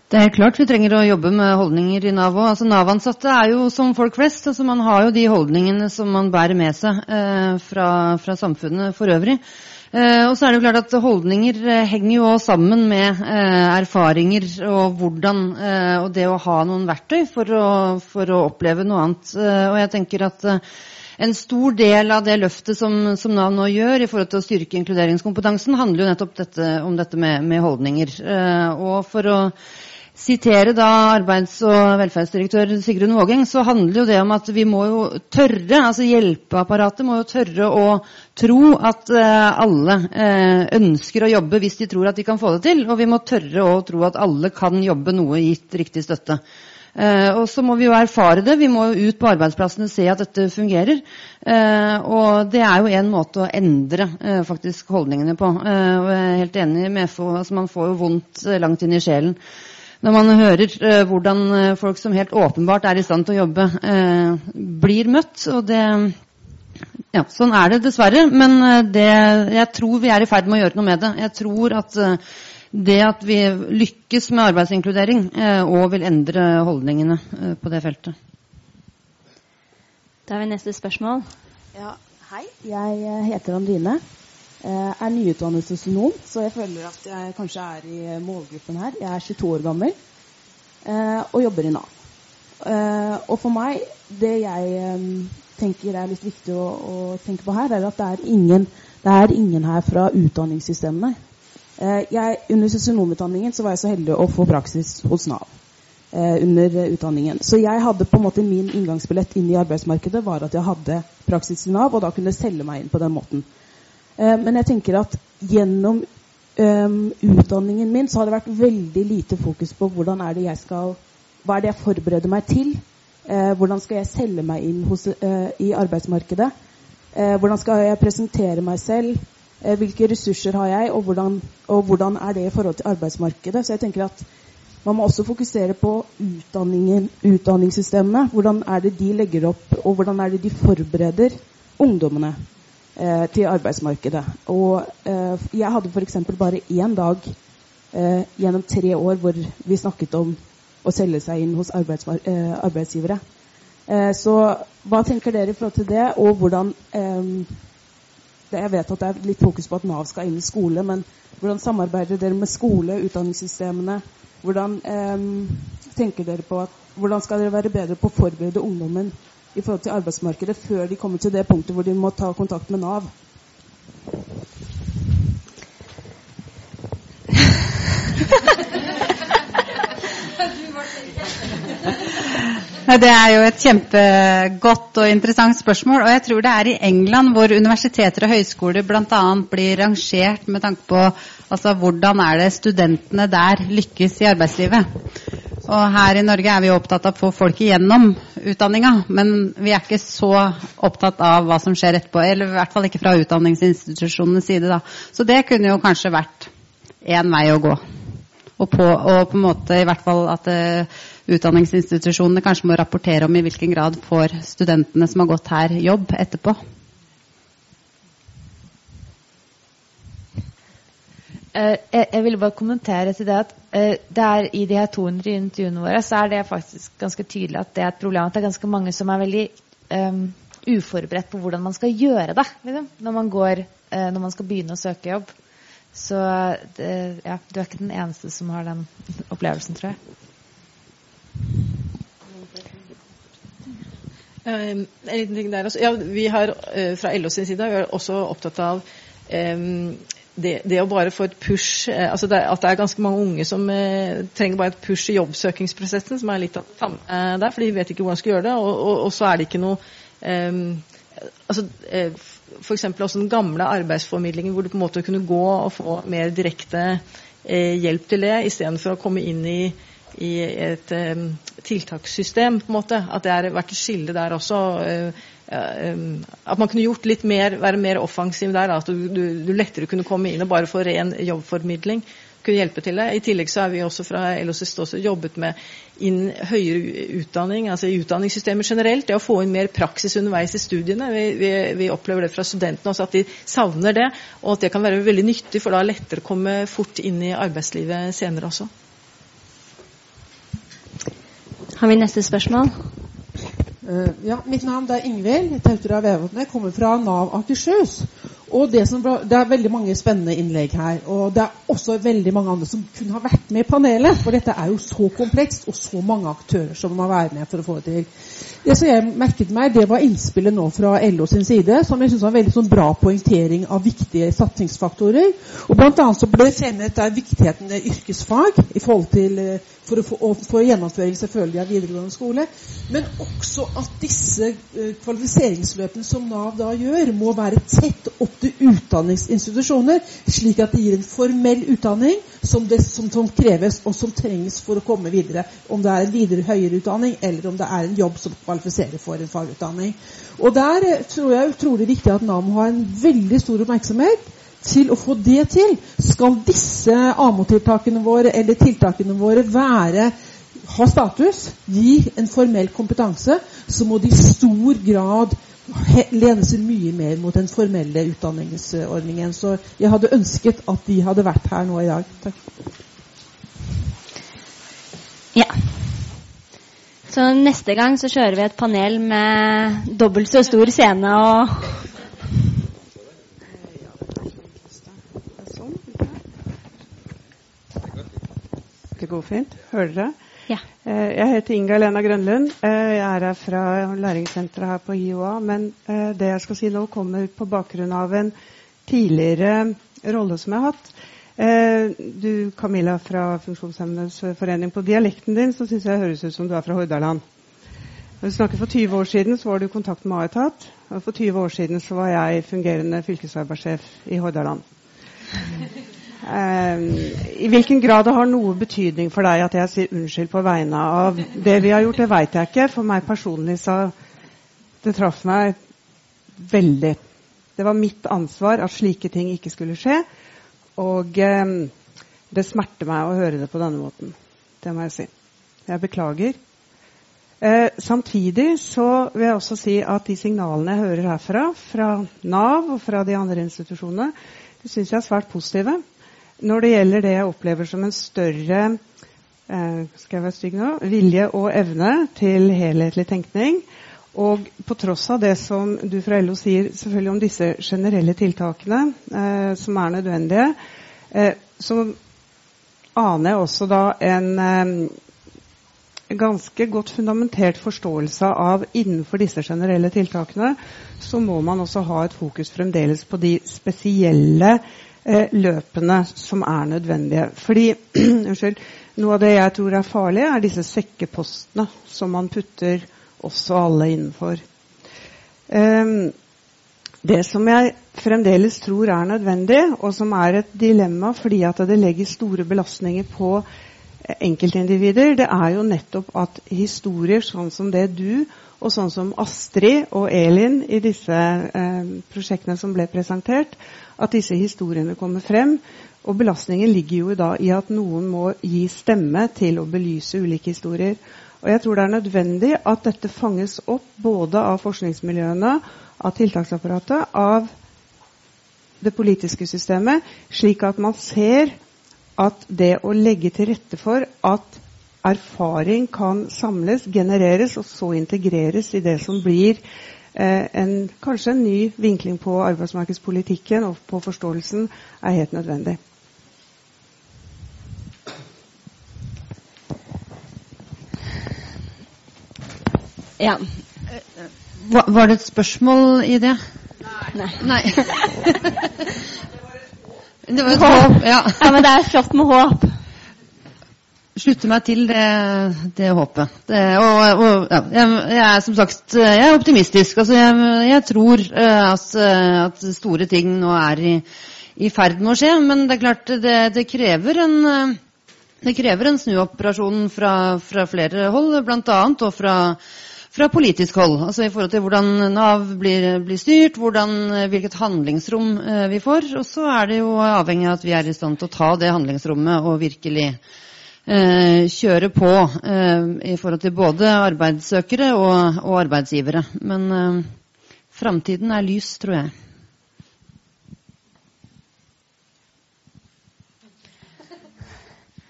Det er klart vi trenger å jobbe med holdninger i Nav òg. Altså, Nav-ansatte er jo som folk flest. Altså, man har jo de holdningene som man bærer med seg eh, fra, fra, samfunnet for øvrig. Eh, og så er det jo klart at Holdninger eh, henger jo også sammen med eh, erfaringer og hvordan, og det å ha noen verktøy for å, for å oppleve noe annet. Og jeg tenker at en stor del av det løftet som, som, Nav nå gjør i forhold til å styrke inkluderingskompetansen, handler jo nettopp dette, om dette med, med holdninger. og for å sitere da arbeids- og velferdsdirektør Sigrun Vågeng, så handler jo det om at vi må jo tørre, altså hjelpeapparatet må jo tørre å tro at uh, alle uh, ønsker å jobbe hvis de tror at de kan få det til. Og vi må tørre å tro at alle kan jobbe noe gitt riktig støtte. Uh, og så må vi jo erfare det. Vi må jo ut på arbeidsplassene og se at dette fungerer. og det er jo en måte å endre faktisk holdningene på. og jeg er helt enig med FO, altså man får jo vondt langt inn i sjelen når man hører eh, hvordan uh, folk som helt åpenbart er i stand til å jobbe, eh, blir møtt. Og det Ja, sånn er det dessverre. Men det, jeg tror vi er i ferd med å gjøre noe med det. Jeg tror at det at vi lykkes med arbeidsinkludering, òg vil endre holdningene på det feltet. Da har vi neste spørsmål. Ja, hei. Jeg heter Andrine. Jeg er nyutdannet sosionom, så jeg føler at jeg kanskje er i målgruppen her. Jeg er 22 år gammel eh, og jobber i Nav. Eh, og for meg, det jeg eh, tenker er litt viktig å, å, tenke på her, er at det er ingen, det er ingen her fra utdanningssystemene. Jeg, under sosionomutdanningen var jeg så heldig å få praksis hos Nav. under utdanningen. Så jeg hadde på en måte min inngangsbillett inn i arbeidsmarkedet var at jeg hadde praksis i Nav, og da kunne jeg selge meg inn på den måten. Eh, men jeg tenker at gjennom um, utdanningen min så har det vært veldig lite fokus på hvordan er det jeg skal Hva er det jeg forbereder meg til? Uh, hvordan skal jeg selge meg inn hos, uh, i arbeidsmarkedet? Hvordan skal jeg presentere meg selv? hvilke ressurser har jeg, og hvordan, og hvordan, er det i forhold til arbeidsmarkedet? Så jeg tenker at man må også fokusere på utdanningssystemene. Hvordan er det de legger opp, og hvordan er det de forbereder ungdommene eh, til arbeidsmarkedet. Og eh, jeg hadde f.eks. bare én dag eh, gjennom tre år hvor vi snakket om å selge seg inn hos eh, arbeidsgivere. Eh, så hva tenker dere i forhold til det, og hvordan eh, Jeg vet at det er litt fokus på at Nav skal inn i skole, men hvordan samarbeider dere med skole, utdanningssystemene? Hvordan tenker dere på at, hvordan skal dere være bedre på å forberede ungdommen i forhold til arbeidsmarkedet før de kommer til det punktet hvor de må ta kontakt med Nav? Det er jo et kjempegodt og interessant spørsmål. Og jeg tror det er i England hvor universiteter og høyskoler bl.a. blir rangert med tanke på altså, hvordan er det studentene der lykkes i arbeidslivet. Og her i Norge er vi opptatt av å få folk igjennom utdanninga, men vi er ikke så opptatt av hva som skjer etterpå. Eller i hvert fall ikke fra utdanningsinstitusjonenes side. Da. Så det kunne jo kanskje vært én vei å gå. Og på, og på en måte i hvert fall at uh, utdanningsinstitusjonene kanskje må rapportere om i hvilken grad får studentene som har gått her, jobb etterpå. Jeg, jeg ville bare kommentere til det at uh, det er i de her 200 intervjuene våre så er det faktisk ganske tydelig at det er et problem at det er ganske mange som er veldig um, uforberedt på hvordan man skal gjøre det liksom, når, man går, uh, når man skal begynne å søke jobb. Så det, ja, du er ikke den eneste som har den opplevelsen, tror jeg. Um, en liten ting der også. Ja, vi har uh, fra LO sin side vi er også opptatt av um, det, det, å bare få et push uh, altså det, At det er ganske mange unge som eh, trenger bare et push i jobbsøkingsprosessen, som er litt av samme der, for de vet ikke hvordan de skal gjøre det. Og, og, og så er det ikke noe eh, altså, F.eks. også den gamle arbeidsformidlingen, hvor du på en måte kunne gå og få mer direkte hjelp til det, istedenfor å komme inn i i et um, tiltakssystem. på en måte, At det har vært et skille der også. Um, at man kunne gjort litt mer, være mer offensiv der. At du, du, du, lettere kunne komme inn og bare få ren jobbformidling kunne hjelpe til det. I tillegg så har vi også fra LOSIST også jobbet med inn høyere utdanning, altså i utdanningssystemet generelt. Det å få inn mer praksis underveis i studiene. Vi, vi, vi opplever det fra studentene også, at de savner det. Og at det kan være veldig nyttig, for da er lettere å komme fort inn i arbeidslivet senere også. Har vi neste spørsmål? Uh, ja, Mitt navn er Ingvild Tautra Vevatnet. Jeg kommer fra Nav Akershus. Og det, som, det, er veldig mange spennende innlegg her. Og det er også veldig mange andre som kunne ha vært med i panelet. For dette er jo så komplekst, og så mange aktører som må være med for å få det til. Det som jeg merket meg, det var innspillet nå fra LO sin side, som jeg syns var en veldig sånn bra poengtering av viktige satsingsfaktorer. Og blant annet så ble det fremmet viktigheten av yrkesfag i forhold til eh, for å få, gjennomføring selvfølgelig av videregående skole. Men også at disse uh, kvalifiseringsløpene som Nav da gjør, må være tett opp til utdanningsinstitusjoner, slik at det gir en formell utdanning som, det, som, som, kreves og som trengs for å komme videre. Om det er en videre høyere utdanning, eller om det er en jobb som kvalifiserer for en fagutdanning. Og Der eh, tror jeg utrolig viktig at Nav må ha en veldig stor oppmerksomhet til å få det til, skal disse AMO-tiltakene våre eller tiltakene våre være ha status, gi en formell kompetanse, så må de i stor grad lene seg mye mer mot den formelle utdanningsordningen. Så jeg hadde ønsket at de hadde vært her nå i dag. Takk. Ja. Så neste gang så kjører vi et panel med dobbelt så stor scene og Det går fint. Hører dere? Ja. Eh, jeg heter Inga Lena Grønlund. Eh, jeg er her fra læringssenteret her på IOA. Men eh, det jeg skal si nå, kommer på bakgrunn av en tidligere rolle som jeg har hatt. Du Camilla fra Funksjonshemmedes forening, på dialekten din så syns jeg det høres ut som du er fra Hordaland. Når du snakker For 20 år siden så var du i kontakt med Aetat. Og for 20 år siden så var jeg fungerende fylkesarbeidssjef i Hordaland. Um, I hvilken grad det har noe betydning for deg at jeg sier unnskyld på vegne av det vi har gjort, det veit jeg ikke. For meg personlig så Det traff meg veldig. Det var mitt ansvar at slike ting ikke skulle skje. Og um, det smerter meg å høre det på denne måten. Det må jeg si. Jeg beklager. Eh, samtidig så vil jeg også si at de signalene jeg hører herfra, fra Nav og fra de andre institusjonene, det syns jeg er svært positive når det gjelder det jeg opplever som en større eh, skal jeg være stygg nå, vilje og evne til helhetlig tenkning. Og på tross av det som du fra LO sier selvfølgelig om disse generelle tiltakene eh, som er nødvendige, eh, så aner jeg også da en eh, ganske godt fundamentert forståelse av innenfor disse generelle tiltakene, så må man også ha et fokus fremdeles på de spesielle eh, løpene som er nødvendige. Fordi, unnskyld, Noe av det jeg tror er farlig, er disse sekkepostene som man putter også alle innenfor. Eh, det som jeg fremdeles tror er nødvendig, og som er et dilemma fordi at det legger store belastninger på enkeltindivider, det er jo nettopp at historier sånn som det du og sånn som Astrid og Elin i disse eh, prosjektene som ble presentert, at disse historiene kommer frem. Og belastningen ligger jo da i at noen må gi stemme til å belyse ulike historier. Og jeg tror det er nødvendig at dette fanges opp både av forskningsmiljøene, av tiltaksapparatet, av det politiske systemet, slik at man ser at det å legge til rette for at erfaring kan samles, genereres og så integreres i det som blir eh, en, kanskje en ny vinkling på arbeidsmarkedspolitikken og på forståelsen, er helt nødvendig. Ja. Var det et spørsmål i det? Nei. Nei. det var et håp. Ja. ja, men det er flott med håp. Slutter meg til det, det håpet. Det, og, og ja, jeg, jeg, er som sagt jeg er optimistisk. Altså, jeg, jeg tror uh, at, at, store ting nå er i, i, ferd med å skje. Men det er klart det, det krever en det krever en snuoperasjon fra, fra flere hold, bl.a. og fra fra politisk hold. Altså i forhold til hvordan Nav blir, blir styrt, hvordan, hvilket handlingsrom eh, vi får. Og så er det jo avhengig av at vi er i stand til å ta det handlingsrommet og virkelig eh, kjøre på eh, i forhold til både arbeidssøkere og, og arbeidsgivere. Men eh, framtiden er lys, tror jeg.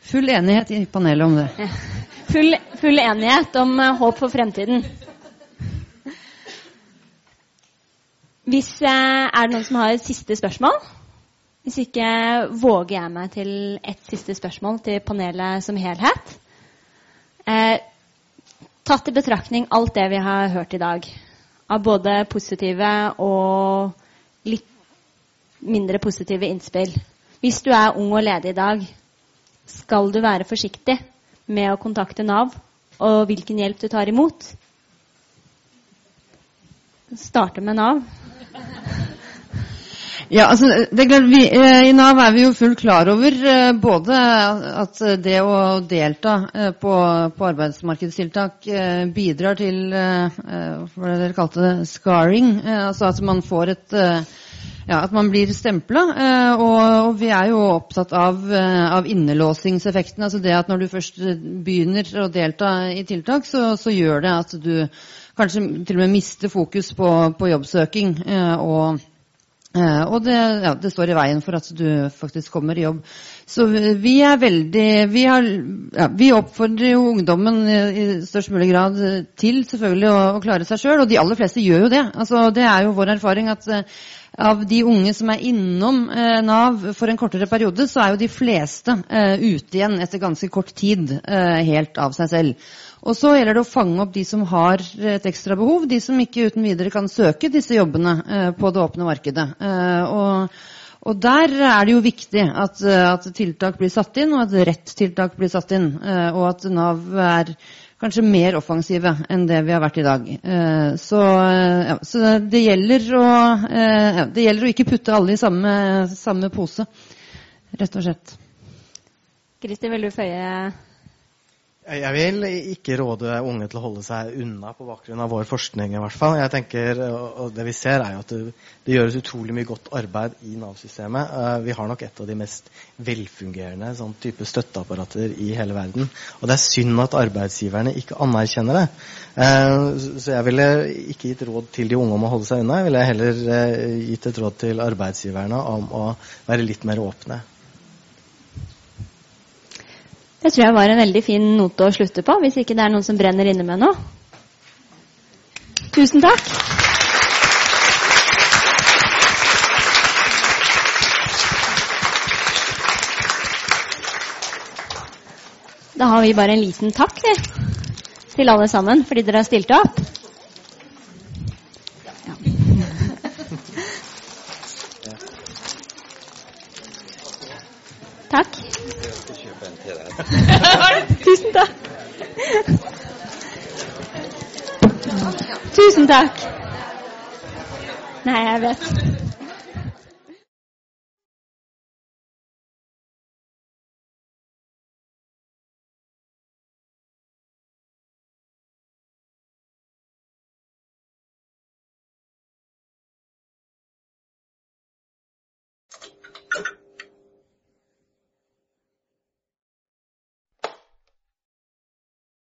Full enighet i panelet om det. Ja full, full enighet om uh, håp for fremtiden. Hvis uh, Er det noen som har et siste spørsmål? Hvis ikke våger jeg meg til et siste spørsmål til panelet som helhet. Eh, tatt i betraktning alt det vi har hørt i dag, av både positive og litt mindre positive innspill Hvis du er ung og ledig i dag, skal du være forsiktig med å kontakte Nav, og hvilken hjelp du tar imot. Starte med Nav. Ja, altså, det er klart vi, eh, I Nav er vi jo fullt klar over eh, både at det å delta eh, på, på arbeidsmarkedstiltak bidrar til hva dere kalte det, scarring. altså at man får et ja, At man blir stempla. Eh, og, og, vi er jo opptatt av, eh, av innelåsingseffekten. Altså det at når du først begynner å delta i tiltak, så, så gjør det at du kanskje til og med mister fokus på, på jobbsøking. Eh, og, og det, ja, det, står i veien for at du faktisk kommer i jobb. Så vi er veldig Vi, har, ja, vi oppfordrer jo ungdommen i, størst mulig grad til selvfølgelig å, å klare seg sjøl, og de aller fleste gjør jo det. Altså, det er jo vår erfaring at av de unge som er innom eh, Nav for en kortere periode, så er jo de fleste eh, ute igjen etter ganske kort tid eh, helt av seg selv. Og så gjelder det å fange opp de som har et ekstra behov, de som ikke uten videre kan søke disse jobbene eh, på det åpne markedet. Eh, og, og, der er det jo viktig at, at, tiltak blir satt inn, og at rett tiltak blir satt inn. Eh, og at Nav er kanskje mer offensive enn det vi har vært i dag. Eh, så, ja, så det, gjelder å, eh, det, gjelder å, ikke putte alle i samme, samme pose, rett og slett. Kristi, vil du føye jeg vil ikke råde unge til å holde seg unna på bakgrunn av vår forskning. i hvert fall. Jeg tenker, og Det vi ser, er jo at det, det gjøres utrolig mye godt arbeid i Nav-systemet. Uh, vi har nok et av de mest velfungerende sånn type støtteapparater i hele verden. Og det er synd at arbeidsgiverne ikke anerkjenner det. Uh, så jeg ville ikke gitt råd til de unge om å holde seg unna. Jeg ville heller uh, gitt et råd til arbeidsgiverne om å være litt mer åpne. Det tror jeg var en veldig fin note å slutte på, hvis ikke det er noen som brenner inne med noe. Tusen takk. Da har vi bare en liten takk vi, til alle sammen fordi dere har stilt opp. Takk. Tusen takk. Tusen takk. Nei, jeg vet.